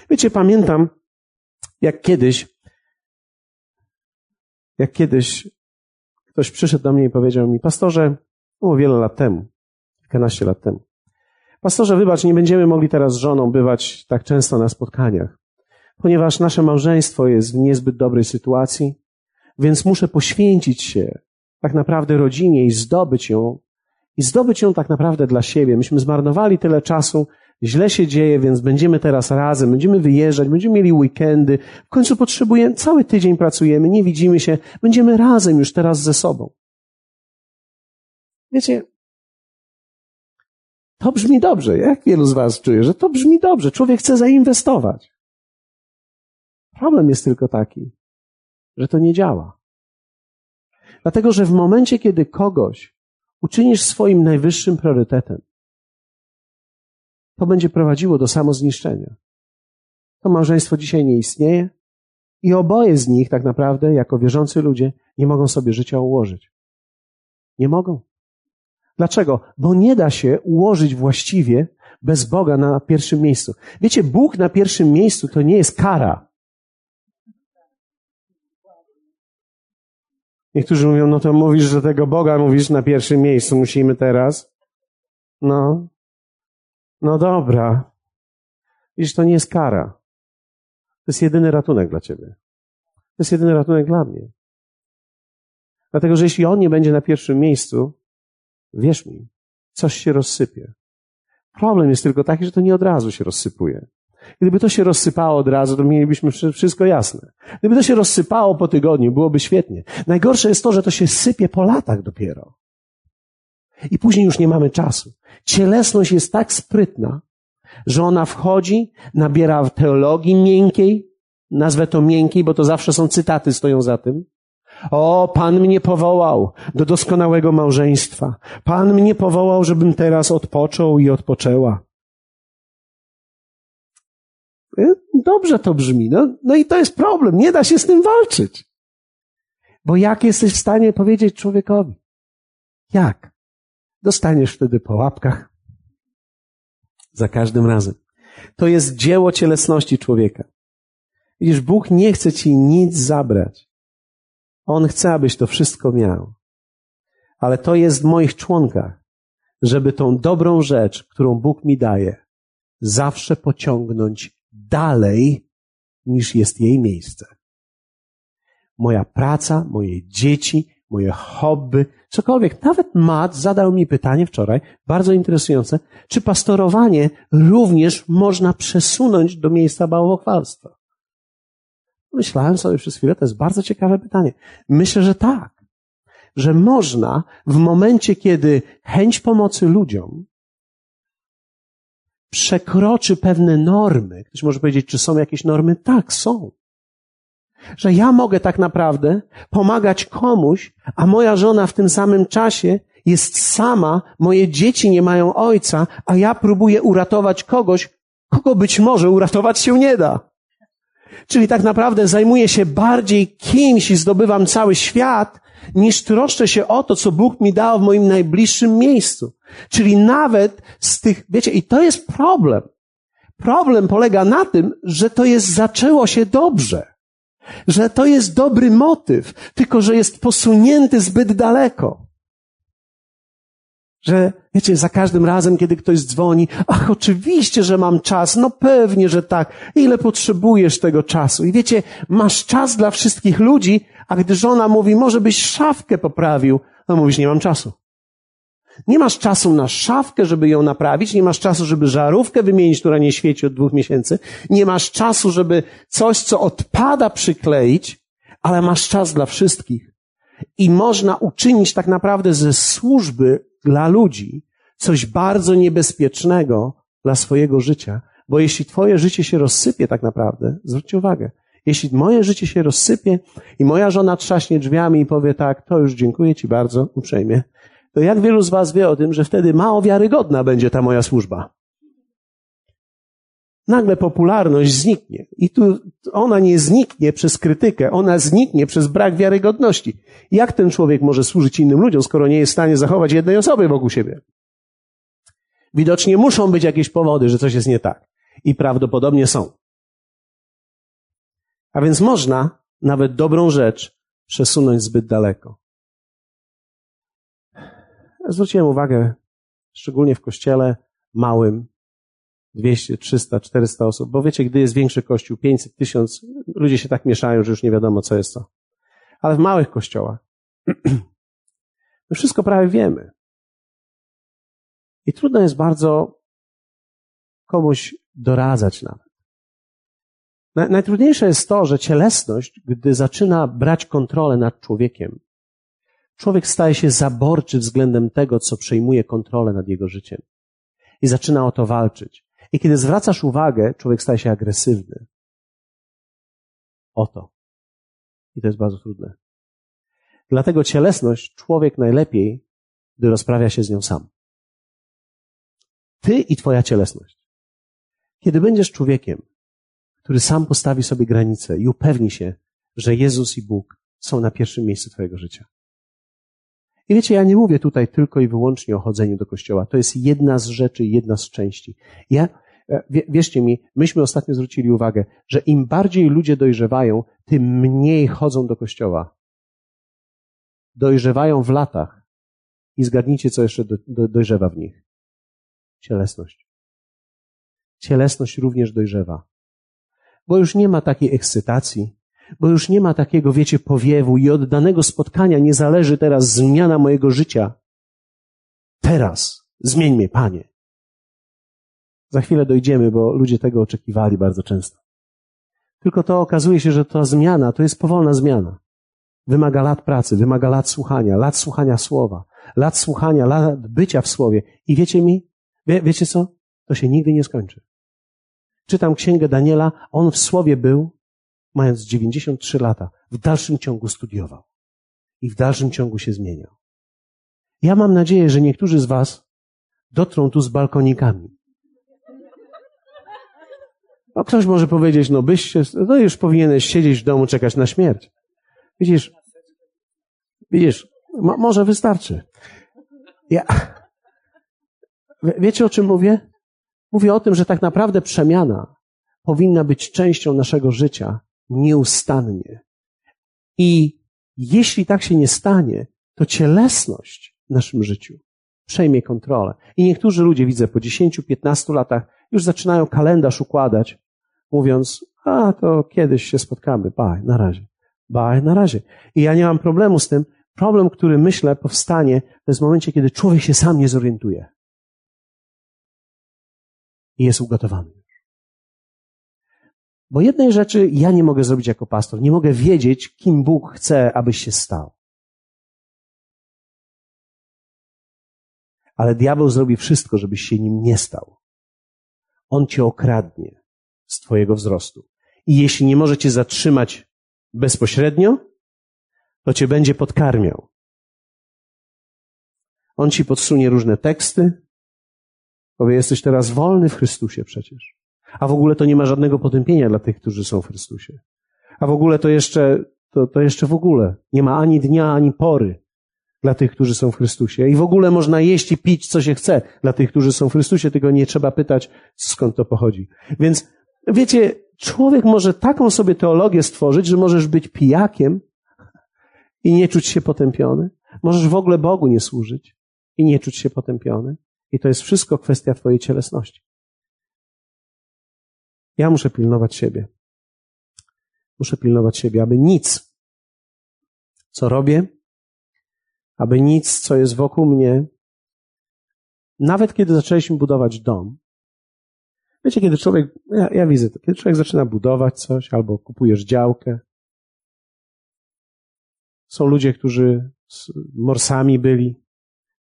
Wiecie, pamiętam, jak kiedyś, jak kiedyś ktoś przyszedł do mnie i powiedział mi, pastorze, było wiele lat temu, kilkanaście lat temu, pastorze, wybacz, nie będziemy mogli teraz z żoną bywać tak często na spotkaniach ponieważ nasze małżeństwo jest w niezbyt dobrej sytuacji, więc muszę poświęcić się tak naprawdę rodzinie i zdobyć ją, i zdobyć ją tak naprawdę dla siebie. Myśmy zmarnowali tyle czasu, źle się dzieje, więc będziemy teraz razem, będziemy wyjeżdżać, będziemy mieli weekendy, w końcu potrzebujemy, cały tydzień pracujemy, nie widzimy się, będziemy razem już teraz ze sobą. Wiecie, to brzmi dobrze. Jak wielu z Was czuje, że to brzmi dobrze? Człowiek chce zainwestować. Problem jest tylko taki, że to nie działa. Dlatego, że w momencie, kiedy kogoś uczynisz swoim najwyższym priorytetem, to będzie prowadziło do samozniszczenia. To małżeństwo dzisiaj nie istnieje i oboje z nich tak naprawdę, jako wierzący ludzie, nie mogą sobie życia ułożyć. Nie mogą. Dlaczego? Bo nie da się ułożyć właściwie bez Boga na pierwszym miejscu. Wiecie, Bóg na pierwszym miejscu to nie jest kara. Niektórzy mówią, no to mówisz, że tego Boga mówisz na pierwszym miejscu, musimy teraz. No. No dobra. Widzisz, to nie jest kara. To jest jedyny ratunek dla ciebie. To jest jedyny ratunek dla mnie. Dlatego, że jeśli on nie będzie na pierwszym miejscu, wierz mi, coś się rozsypie. Problem jest tylko taki, że to nie od razu się rozsypuje. Gdyby to się rozsypało od razu, to mielibyśmy wszystko jasne. Gdyby to się rozsypało po tygodniu, byłoby świetnie. Najgorsze jest to, że to się sypie po latach dopiero. I później już nie mamy czasu. Cielesność jest tak sprytna, że ona wchodzi, nabiera teologii miękkiej, nazwę to miękkiej, bo to zawsze są cytaty stoją za tym. O, Pan mnie powołał do doskonałego małżeństwa. Pan mnie powołał, żebym teraz odpoczął i odpoczęła. Y, dobrze to brzmi. No, no i to jest problem. Nie da się z tym walczyć. Bo jak jesteś w stanie powiedzieć człowiekowi? Jak? Dostaniesz wtedy po łapkach. Za każdym razem. To jest dzieło cielesności człowieka. Widzisz, Bóg nie chce ci nic zabrać. On chce, abyś to wszystko miał. Ale to jest w moich członkach, żeby tą dobrą rzecz, którą Bóg mi daje, zawsze pociągnąć dalej niż jest jej miejsce. Moja praca, moje dzieci, moje hobby, cokolwiek. Nawet Matt zadał mi pytanie wczoraj, bardzo interesujące, czy pastorowanie również można przesunąć do miejsca bałwochwalstwa? Myślałem sobie przez chwilę, to jest bardzo ciekawe pytanie. Myślę, że tak. Że można w momencie, kiedy chęć pomocy ludziom przekroczy pewne normy. Ktoś może powiedzieć, czy są jakieś normy? Tak, są. Że ja mogę tak naprawdę pomagać komuś, a moja żona w tym samym czasie jest sama, moje dzieci nie mają ojca, a ja próbuję uratować kogoś, kogo być może uratować się nie da. Czyli tak naprawdę zajmuję się bardziej kimś i zdobywam cały świat, niż troszczę się o to, co Bóg mi dał w moim najbliższym miejscu. Czyli nawet z tych, wiecie, i to jest problem. Problem polega na tym, że to jest, zaczęło się dobrze. Że to jest dobry motyw, tylko że jest posunięty zbyt daleko. Że, wiecie, za każdym razem, kiedy ktoś dzwoni, ach, oczywiście, że mam czas, no pewnie, że tak. Ile potrzebujesz tego czasu? I wiecie, masz czas dla wszystkich ludzi, a gdy żona mówi, może byś szafkę poprawił, no mówisz, nie mam czasu. Nie masz czasu na szafkę, żeby ją naprawić, nie masz czasu, żeby żarówkę wymienić, która nie świeci od dwóch miesięcy, nie masz czasu, żeby coś, co odpada, przykleić, ale masz czas dla wszystkich. I można uczynić tak naprawdę ze służby dla ludzi coś bardzo niebezpiecznego dla swojego życia, bo jeśli twoje życie się rozsypie tak naprawdę, zwróćcie uwagę, jeśli moje życie się rozsypie i moja żona trzaśnie drzwiami i powie tak, to już dziękuję ci bardzo uprzejmie, to jak wielu z was wie o tym, że wtedy mało wiarygodna będzie ta moja służba? Nagle popularność zniknie. I tu ona nie zniknie przez krytykę, ona zniknie przez brak wiarygodności. Jak ten człowiek może służyć innym ludziom, skoro nie jest w stanie zachować jednej osoby wokół siebie? Widocznie muszą być jakieś powody, że coś jest nie tak. I prawdopodobnie są. A więc można nawet dobrą rzecz przesunąć zbyt daleko. Zwróciłem uwagę, szczególnie w kościele małym, 200, 300, 400 osób, bo wiecie, gdy jest większy kościół, 500, 1000, ludzie się tak mieszają, że już nie wiadomo, co jest to. Ale w małych kościołach my wszystko prawie wiemy. I trudno jest bardzo komuś doradzać nawet. Najtrudniejsze jest to, że cielesność, gdy zaczyna brać kontrolę nad człowiekiem, człowiek staje się zaborczy względem tego, co przejmuje kontrolę nad jego życiem. I zaczyna o to walczyć. I kiedy zwracasz uwagę, człowiek staje się agresywny. O to. I to jest bardzo trudne. Dlatego cielesność człowiek najlepiej, gdy rozprawia się z nią sam. Ty i twoja cielesność. Kiedy będziesz człowiekiem, który sam postawi sobie granice i upewni się, że Jezus i Bóg są na pierwszym miejscu Twojego życia. I wiecie, ja nie mówię tutaj tylko i wyłącznie o chodzeniu do kościoła. To jest jedna z rzeczy, jedna z części. Ja, e, wierzcie mi, myśmy ostatnio zwrócili uwagę, że im bardziej ludzie dojrzewają, tym mniej chodzą do kościoła. Dojrzewają w latach. I zgadnijcie, co jeszcze do, do, dojrzewa w nich. Cielesność. Cielesność również dojrzewa bo już nie ma takiej ekscytacji, bo już nie ma takiego, wiecie, powiewu i od danego spotkania nie zależy teraz zmiana mojego życia. Teraz zmień mnie, Panie. Za chwilę dojdziemy, bo ludzie tego oczekiwali bardzo często. Tylko to okazuje się, że ta zmiana to jest powolna zmiana. Wymaga lat pracy, wymaga lat słuchania, lat słuchania słowa, lat słuchania, lat bycia w słowie. I wiecie mi, wie, wiecie co? To się nigdy nie skończy. Czytam księgę Daniela, on w słowie był, mając 93 lata, w dalszym ciągu studiował i w dalszym ciągu się zmieniał. Ja mam nadzieję, że niektórzy z Was dotrą tu z balkonikami. No ktoś może powiedzieć, no byś no już powinieneś siedzieć w domu, czekać na śmierć. Widzisz, widzisz, mo, może wystarczy. Ja, wiecie o czym mówię? Mówię o tym, że tak naprawdę przemiana powinna być częścią naszego życia nieustannie. I jeśli tak się nie stanie, to cielesność w naszym życiu przejmie kontrolę. I niektórzy ludzie, widzę, po 10-15 latach już zaczynają kalendarz układać, mówiąc, a to kiedyś się spotkamy, bye, na razie. Bye, na razie. I ja nie mam problemu z tym. Problem, który myślę powstanie, to jest w momencie, kiedy człowiek się sam nie zorientuje i jest ugotowany Bo jednej rzeczy ja nie mogę zrobić jako pastor. Nie mogę wiedzieć, kim Bóg chce, abyś się stał. Ale diabeł zrobi wszystko, żebyś się nim nie stał. On cię okradnie z twojego wzrostu. I jeśli nie może cię zatrzymać bezpośrednio, to cię będzie podkarmiał. On ci podsunie różne teksty. Powie, jesteś teraz wolny w Chrystusie przecież. A w ogóle to nie ma żadnego potępienia dla tych, którzy są w Chrystusie. A w ogóle to jeszcze, to, to jeszcze w ogóle nie ma ani dnia, ani pory dla tych, którzy są w Chrystusie. I w ogóle można jeść i pić, co się chce dla tych, którzy są w Chrystusie, tylko nie trzeba pytać, skąd to pochodzi. Więc wiecie, człowiek może taką sobie teologię stworzyć, że możesz być pijakiem i nie czuć się potępiony. Możesz w ogóle Bogu nie służyć i nie czuć się potępiony. I to jest wszystko kwestia Twojej cielesności. Ja muszę pilnować siebie. Muszę pilnować siebie, aby nic, co robię, aby nic, co jest wokół mnie, nawet kiedy zaczęliśmy budować dom, wiecie, kiedy człowiek, ja, ja widzę to, kiedy człowiek zaczyna budować coś, albo kupujesz działkę, są ludzie, którzy morsami byli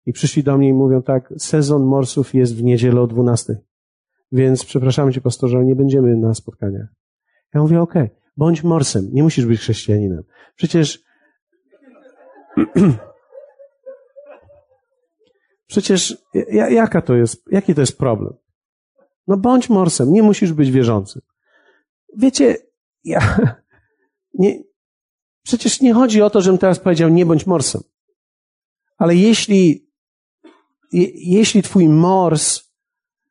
i przyszli do mnie i mówią tak, sezon morsów jest w niedzielę o 12. Więc przepraszam cię, pastorze, nie będziemy na spotkaniach. Ja mówię, okej, okay, bądź morsem, nie musisz być chrześcijaninem. Przecież Przecież jaka to jest, jaki to jest problem? No bądź morsem, nie musisz być wierzącym. Wiecie, ja, nie, przecież nie chodzi o to, żebym teraz powiedział nie bądź morsem. Ale jeśli, jeśli twój mors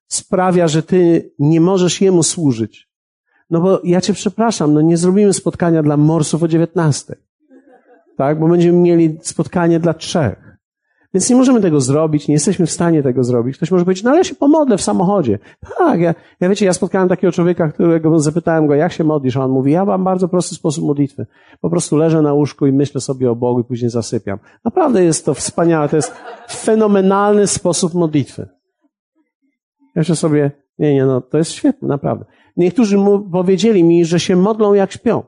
sprawia, że ty nie możesz jemu służyć, no bo ja cię przepraszam, no nie zrobimy spotkania dla morsów o 19. Tak? Bo będziemy mieli spotkanie dla trzech. Więc nie możemy tego zrobić, nie jesteśmy w stanie tego zrobić. Ktoś może powiedzieć, no ale ja się pomodlę w samochodzie. Tak, ja, ja wiecie, ja spotkałem takiego człowieka, którego zapytałem go, jak się modlisz, a on mówi, ja mam bardzo prosty sposób modlitwy. Po prostu leżę na łóżku i myślę sobie o Bogu i później zasypiam. Naprawdę jest to wspaniałe, to jest fenomenalny sposób modlitwy. Się sobie, nie, nie, no, to jest świetne, naprawdę. Niektórzy mu powiedzieli mi, że się modlą jak śpią.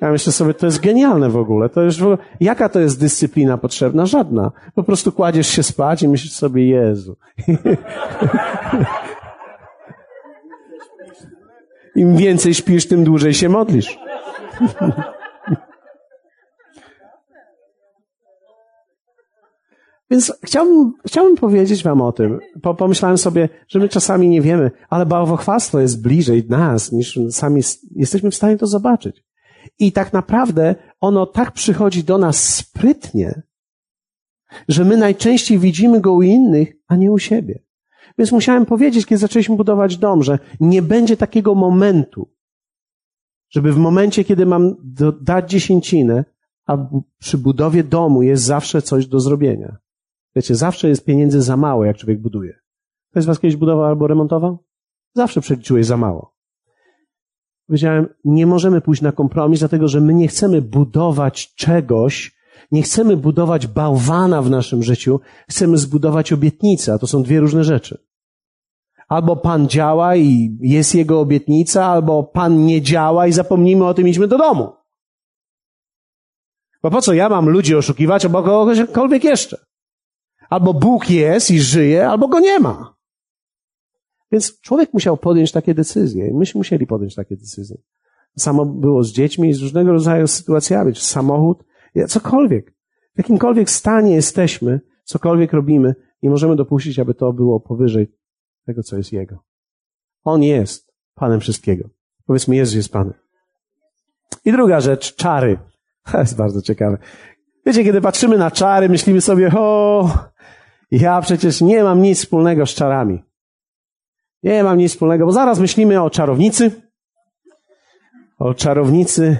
Ja myślę sobie, to jest genialne w ogóle. To już jaka to jest dyscyplina potrzebna? Żadna. Po prostu kładziesz się spać i myślisz sobie, Jezu. Im więcej śpisz, tym dłużej się modlisz. Więc chciałbym, chciałbym powiedzieć wam o tym. Po, pomyślałem sobie, że my czasami nie wiemy, ale bałwochwalstwo jest bliżej nas, niż sami jesteśmy w stanie to zobaczyć. I tak naprawdę ono tak przychodzi do nas sprytnie, że my najczęściej widzimy go u innych, a nie u siebie. Więc musiałem powiedzieć, kiedy zaczęliśmy budować dom, że nie będzie takiego momentu, żeby w momencie, kiedy mam dać dziesięcinę, a przy budowie domu jest zawsze coś do zrobienia. Wiecie, zawsze jest pieniędzy za mało, jak człowiek buduje. Ktoś z was kiedyś budował albo remontował? Zawsze przeliczyłeś za mało. Powiedziałem, nie możemy pójść na kompromis, dlatego że my nie chcemy budować czegoś, nie chcemy budować bałwana w naszym życiu, chcemy zbudować obietnicę, a to są dwie różne rzeczy. Albo Pan działa i jest Jego obietnica, albo Pan nie działa i zapomnijmy o tym, idźmy do domu. Bo po co ja mam ludzi oszukiwać, albo kogokolwiek jeszcze? Albo Bóg jest i żyje, albo Go nie ma. Więc człowiek musiał podjąć takie decyzje. Myśmy musieli podjąć takie decyzje. Samo było z dziećmi, z różnego rodzaju sytuacjami, czy samochód, cokolwiek. W jakimkolwiek stanie jesteśmy, cokolwiek robimy, nie możemy dopuścić, aby to było powyżej tego, co jest Jego. On jest Panem wszystkiego. Powiedzmy, Jezus jest Panem. I druga rzecz, czary. To jest bardzo ciekawe. Wiecie, kiedy patrzymy na czary, myślimy sobie, o, ja przecież nie mam nic wspólnego z czarami. Nie mam nic wspólnego, bo zaraz myślimy o czarownicy. O czarownicy.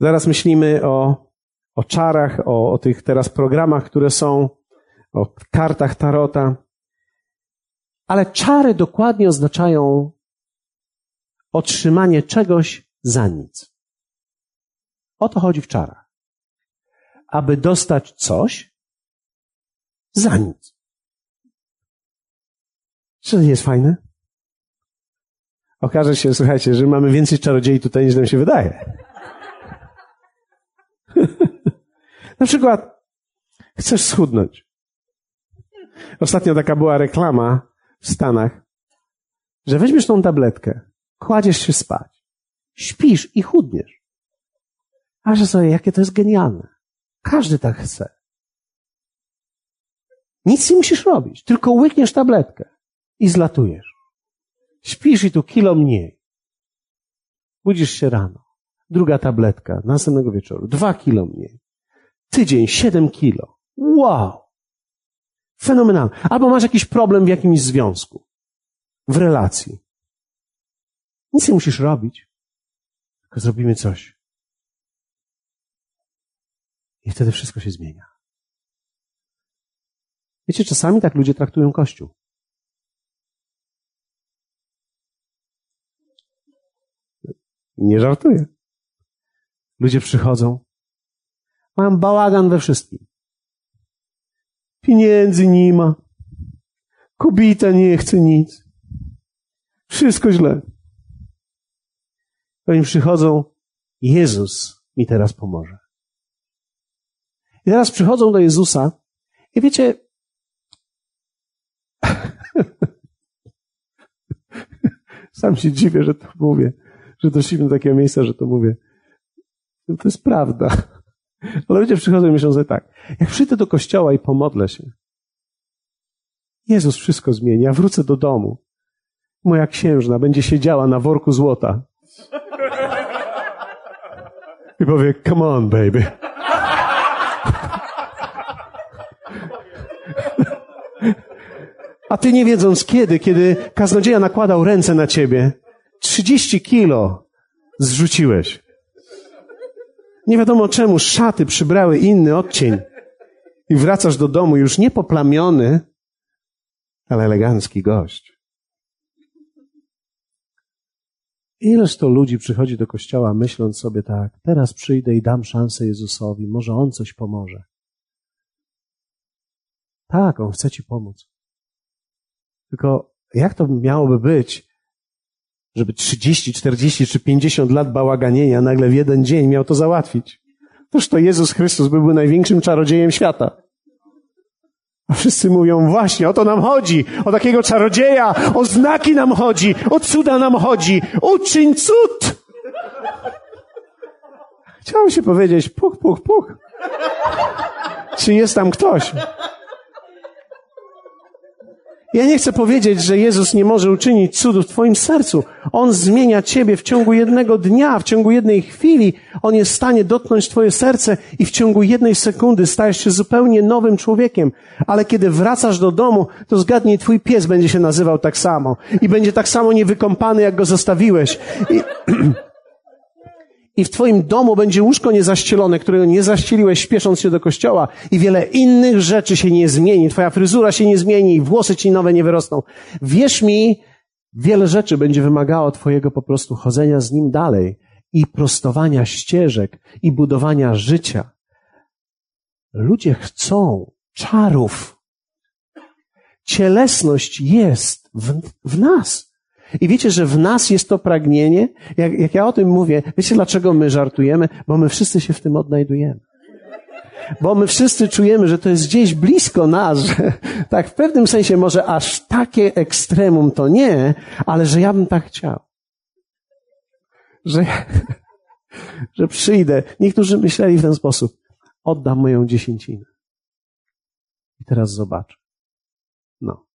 Zaraz myślimy o, o czarach, o, o tych teraz programach, które są, o kartach tarota. Ale czary dokładnie oznaczają otrzymanie czegoś za nic. O to chodzi w czarach. Aby dostać coś za nic. Czy to nie jest fajne? Okaże się, słuchajcie, że mamy więcej czarodziei tutaj niż nam się wydaje. Na przykład, chcesz schudnąć. Ostatnio taka była reklama w Stanach, że weźmiesz tą tabletkę, kładziesz się spać, śpisz i chudniesz. A że sobie, jakie to jest genialne. Każdy tak chce. Nic nie musisz robić, tylko łykniesz tabletkę i zlatujesz. Śpisz i tu kilo mniej. Budzisz się rano. Druga tabletka następnego wieczoru. Dwa kilo mniej. Tydzień, siedem kilo. Wow! Fenomenalne. Albo masz jakiś problem w jakimś związku, w relacji. Nic nie musisz robić, tylko zrobimy coś. I wtedy wszystko się zmienia. Wiecie, czasami tak ludzie traktują Kościół. Nie żartuję. Ludzie przychodzą, mają bałagan we wszystkim. Pieniędzy nie ma. Kobieta nie chce nic. Wszystko źle. Oni przychodzą, Jezus mi teraz pomoże. I teraz przychodzą do Jezusa i wiecie, sam się dziwię, że to mówię, że doszliśmy do takiego miejsca, że to mówię. No to jest prawda. Ale ludzie przychodzą i myślą sobie tak, jak przyjdę do kościoła i pomodlę się, Jezus wszystko zmieni, ja wrócę do domu. Moja księżna będzie siedziała na worku złota. I powie, come on, baby. A ty nie wiedząc kiedy, kiedy kaznodzieja nakładał ręce na ciebie, 30 kilo zrzuciłeś. Nie wiadomo czemu szaty przybrały inny odcień. I wracasz do domu już nie poplamiony, ale elegancki gość. Ileż to ludzi przychodzi do kościoła myśląc sobie tak, teraz przyjdę i dam szansę Jezusowi, może On coś pomoże. Tak, On chce Ci pomóc. Tylko jak to miałoby być, żeby 30, 40 czy 50 lat bałaganienia nagle w jeden dzień miał to załatwić? Toż to Jezus Chrystus byłby największym czarodziejem świata. A wszyscy mówią, właśnie, o to nam chodzi, o takiego czarodzieja, o znaki nam chodzi, o cuda nam chodzi, uczyń cud! Chciałem się powiedzieć, puch, puch, puch. Czy jest tam ktoś? Ja nie chcę powiedzieć, że Jezus nie może uczynić cudów w Twoim sercu. On zmienia Ciebie w ciągu jednego dnia, w ciągu jednej chwili. On jest w stanie dotknąć Twoje serce i w ciągu jednej sekundy stajesz się zupełnie nowym człowiekiem. Ale kiedy wracasz do domu, to zgadnij, Twój pies będzie się nazywał tak samo. I będzie tak samo niewykąpany, jak go zostawiłeś. I... i w twoim domu będzie łóżko niezaścielone, którego nie zaścieliłeś śpiesząc się do kościoła i wiele innych rzeczy się nie zmieni. Twoja fryzura się nie zmieni włosy ci nowe nie wyrosną. Wierz mi, wiele rzeczy będzie wymagało twojego po prostu chodzenia z nim dalej i prostowania ścieżek i budowania życia. Ludzie chcą czarów. Cielesność jest w, w nas. I wiecie, że w nas jest to pragnienie? Jak, jak ja o tym mówię, wiecie dlaczego my żartujemy? Bo my wszyscy się w tym odnajdujemy. Bo my wszyscy czujemy, że to jest gdzieś blisko nas, że tak w pewnym sensie może aż takie ekstremum to nie, ale że ja bym tak chciał. Że, że przyjdę. Niektórzy myśleli w ten sposób. Oddam moją dziesięcinę. I teraz zobaczę. No.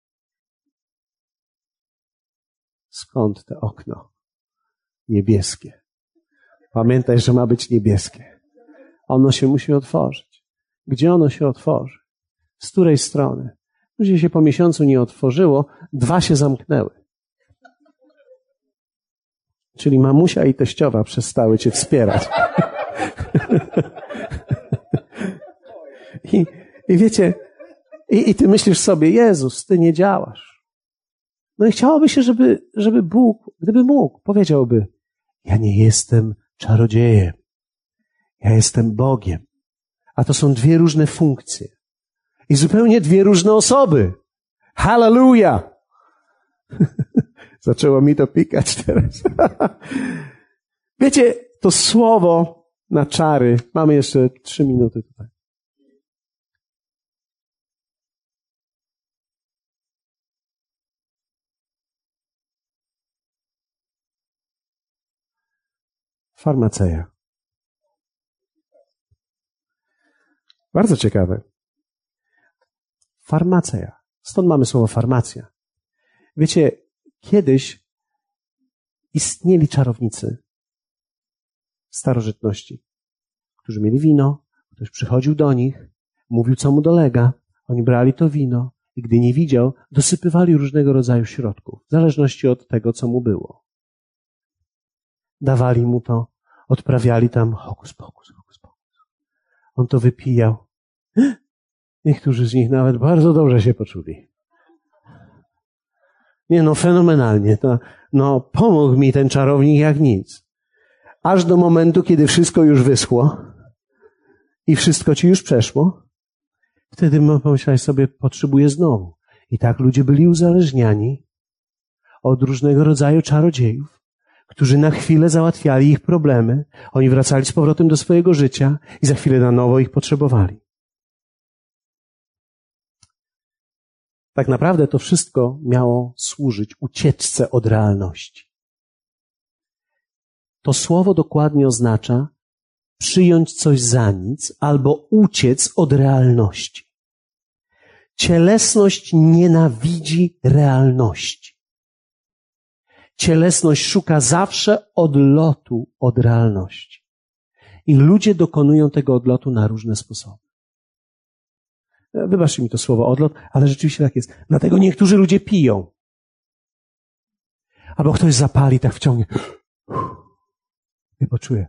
Skąd te okno? Niebieskie. Pamiętaj, że ma być niebieskie. Ono się musi otworzyć. Gdzie ono się otworzy? Z której strony? Później się po miesiącu nie otworzyło, dwa się zamknęły. Czyli mamusia i teściowa przestały cię wspierać. I, I wiecie, i, i ty myślisz sobie, Jezus, ty nie działasz. No i chciałoby się, żeby, żeby Bóg, gdyby mógł, powiedziałby, ja nie jestem czarodziejem. Ja jestem Bogiem. A to są dwie różne funkcje. I zupełnie dwie różne osoby. Hallelujah! Zaczęło mi to pikać teraz. Wiecie, to słowo na czary. Mamy jeszcze trzy minuty tutaj. Farmaceja. Bardzo ciekawe. farmacja. Stąd mamy słowo farmacja. Wiecie, kiedyś istnieli czarownicy w starożytności, którzy mieli wino, ktoś przychodził do nich, mówił, co mu dolega, oni brali to wino i gdy nie widział, dosypywali różnego rodzaju środków, w zależności od tego, co mu było. Dawali mu to, odprawiali tam hokus pokus, hokus pokus. On to wypijał. Niektórzy z nich nawet bardzo dobrze się poczuli. Nie no, fenomenalnie. To, no, pomógł mi ten czarownik jak nic. Aż do momentu, kiedy wszystko już wyschło i wszystko ci już przeszło, wtedy pomyślałeś sobie, potrzebuję znowu. I tak ludzie byli uzależniani od różnego rodzaju czarodziejów, którzy na chwilę załatwiali ich problemy. Oni wracali z powrotem do swojego życia i za chwilę na nowo ich potrzebowali. Tak naprawdę to wszystko miało służyć ucieczce od realności. To słowo dokładnie oznacza przyjąć coś za nic albo uciec od realności. Cielesność nienawidzi realności. Cielesność szuka zawsze odlotu od realności. I ludzie dokonują tego odlotu na różne sposoby. Wybaczcie mi to słowo odlot, ale rzeczywiście tak jest. Dlatego niektórzy ludzie piją. Albo ktoś zapali, tak wciągnie. Nie poczuje.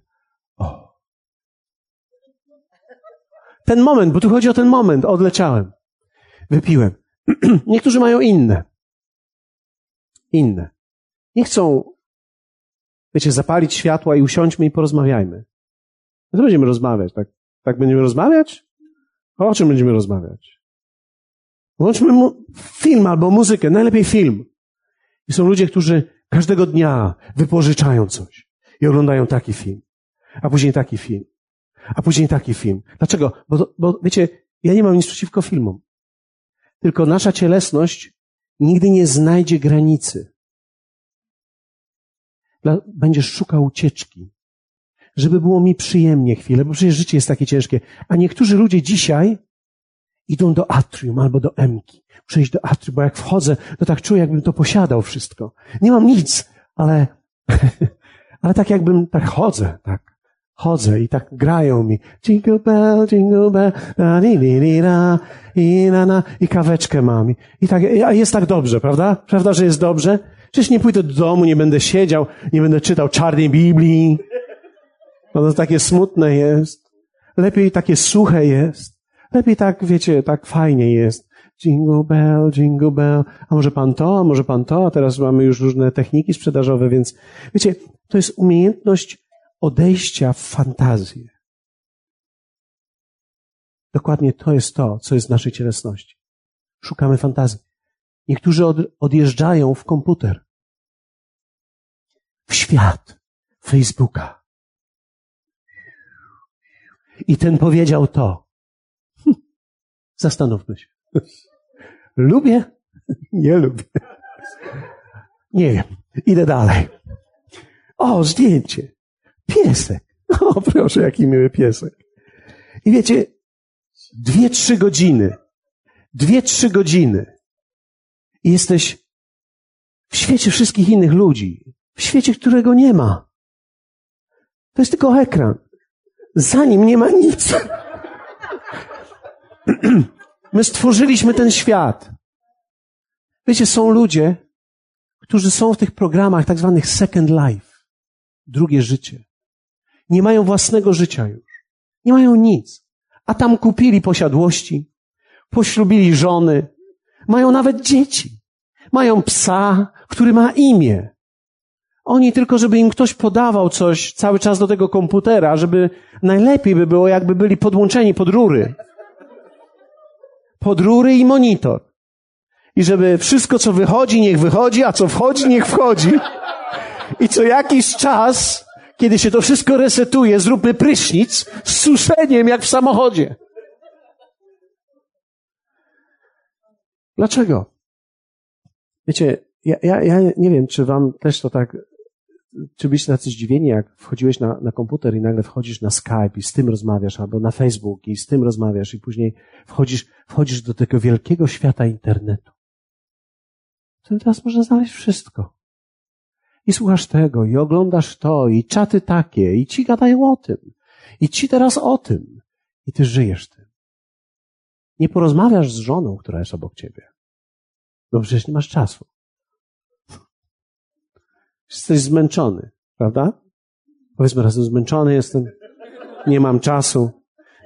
O. Ten moment, bo tu chodzi o ten moment, odleciałem. Wypiłem. Niektórzy mają inne. Inne. Nie chcą, wiecie, zapalić światła i usiądźmy i porozmawiajmy. No to będziemy rozmawiać, tak? Tak będziemy rozmawiać? O czym będziemy rozmawiać? Włączmy film albo muzykę, najlepiej film. I są ludzie, którzy każdego dnia wypożyczają coś i oglądają taki film, a później taki film, a później taki film. Dlaczego? Bo, bo wiecie, ja nie mam nic przeciwko filmom. Tylko nasza cielesność nigdy nie znajdzie granicy. Będziesz szukał ucieczki żeby było mi przyjemnie chwilę, bo przecież życie jest takie ciężkie. A niektórzy ludzie dzisiaj idą do atrium albo do emki. Muszę iść do atrium, bo jak wchodzę, to tak czuję, jakbym to posiadał wszystko. Nie mam nic, ale, ale tak jakbym, tak chodzę, tak. Chodzę i tak grają mi. Jingle bell, jingle bell, da, di, i, na, na, i kaweczkę mam. I tak, jest tak dobrze, prawda? Prawda, że jest dobrze? Przecież nie pójdę do domu, nie będę siedział, nie będę czytał czarnej Biblii. No to takie smutne jest. Lepiej takie suche jest. Lepiej tak, wiecie, tak fajnie jest. Jingle bell, jingle bell. A może pan to, a może pan to, a teraz mamy już różne techniki sprzedażowe, więc wiecie, to jest umiejętność odejścia w fantazję. Dokładnie to jest to, co jest w naszej cielesności. Szukamy fantazji. Niektórzy od, odjeżdżają w komputer, w świat Facebooka, i ten powiedział to. Hm, zastanówmy się. Lubię? Nie lubię. Nie wiem. Idę dalej. O, zdjęcie. Piesek. O, proszę, jaki miły piesek. I wiecie, dwie, trzy godziny. Dwie, trzy godziny. I jesteś w świecie wszystkich innych ludzi. W świecie, którego nie ma. To jest tylko ekran. Za nim nie ma nic. My stworzyliśmy ten świat. Wiecie, są ludzie, którzy są w tych programach tak zwanych second life. Drugie życie. Nie mają własnego życia już. Nie mają nic. A tam kupili posiadłości, poślubili żony, mają nawet dzieci. Mają psa, który ma imię. Oni tylko, żeby im ktoś podawał coś cały czas do tego komputera, żeby najlepiej by było, jakby byli podłączeni pod rury. Pod rury i monitor. I żeby wszystko, co wychodzi, niech wychodzi, a co wchodzi, niech wchodzi. I co jakiś czas, kiedy się to wszystko resetuje, zróbmy prysznic z suszeniem, jak w samochodzie. Dlaczego? Wiecie, ja, ja, ja nie wiem, czy wam też to tak czy byliście tacy zdziwieni, jak wchodziłeś na, na komputer i nagle wchodzisz na Skype i z tym rozmawiasz, albo na Facebook i z tym rozmawiasz i później wchodzisz, wchodzisz do tego wielkiego świata internetu. W teraz można znaleźć wszystko. I słuchasz tego, i oglądasz to, i czaty takie, i ci gadają o tym, i ci teraz o tym, i ty żyjesz tym. Nie porozmawiasz z żoną, która jest obok ciebie. No przecież nie masz czasu. Jesteś zmęczony, prawda? Powiedzmy razem, zmęczony jestem, nie mam czasu,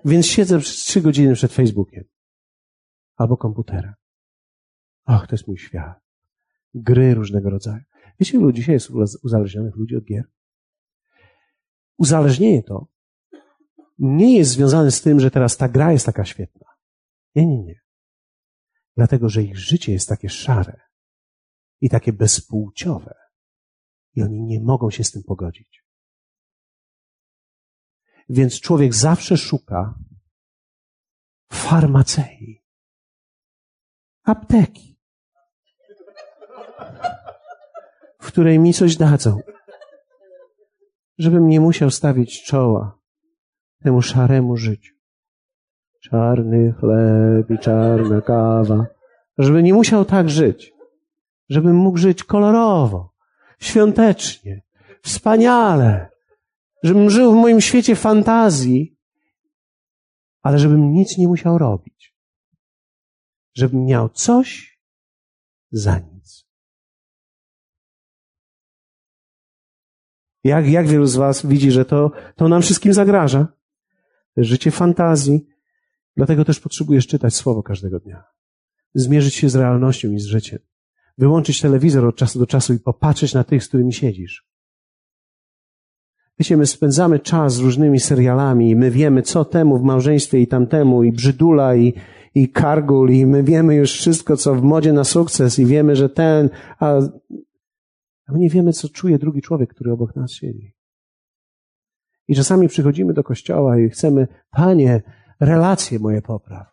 więc siedzę przez trzy godziny przed Facebookiem albo komputerem. Ach, to jest mój świat. Gry różnego rodzaju. Wiecie, ilu dzisiaj jest uzależnionych ludzi od gier? Uzależnienie to nie jest związane z tym, że teraz ta gra jest taka świetna. Nie, nie, nie. Dlatego, że ich życie jest takie szare i takie bezpłciowe, i oni nie mogą się z tym pogodzić. Więc człowiek zawsze szuka farmacei, apteki, w której mi coś dadzą, żebym nie musiał stawić czoła temu szaremu życiu. Czarny chleb i czarna kawa. Żeby nie musiał tak żyć. Żebym mógł żyć kolorowo, świątecznie, wspaniale, żebym żył w moim świecie fantazji, ale żebym nic nie musiał robić. Żebym miał coś za nic. Jak, jak wielu z Was widzi, że to, to nam wszystkim zagraża? Życie fantazji. Dlatego też potrzebujesz czytać Słowo każdego dnia. Zmierzyć się z realnością i z życiem wyłączyć telewizor od czasu do czasu i popatrzeć na tych, z którymi siedzisz. Wiecie, my spędzamy czas z różnymi serialami i my wiemy, co temu w małżeństwie i tamtemu, i brzydula, i, i kargul, i my wiemy już wszystko, co w modzie na sukces, i wiemy, że ten, a, a my nie wiemy, co czuje drugi człowiek, który obok nas siedzi. I czasami przychodzimy do kościoła i chcemy, Panie, relacje moje popraw.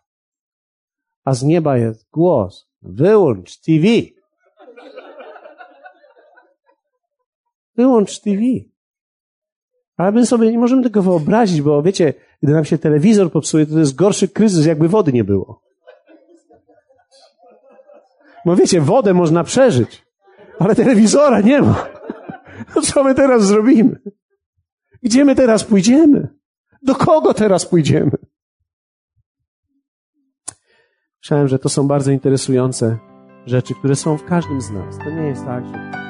A z nieba jest głos, wyłącz TV. Wyłącz TV. Ale my sobie nie możemy tego wyobrazić, bo wiecie, gdy nam się telewizor popsuje, to, jest gorszy kryzys, jakby wody nie było. Bo wiecie, wodę można przeżyć, ale telewizora nie ma. No co my teraz zrobimy? Gdzie my teraz pójdziemy? Do kogo teraz pójdziemy? Myślałem, że to są bardzo interesujące rzeczy, które są w każdym z nas. To nie jest tak, że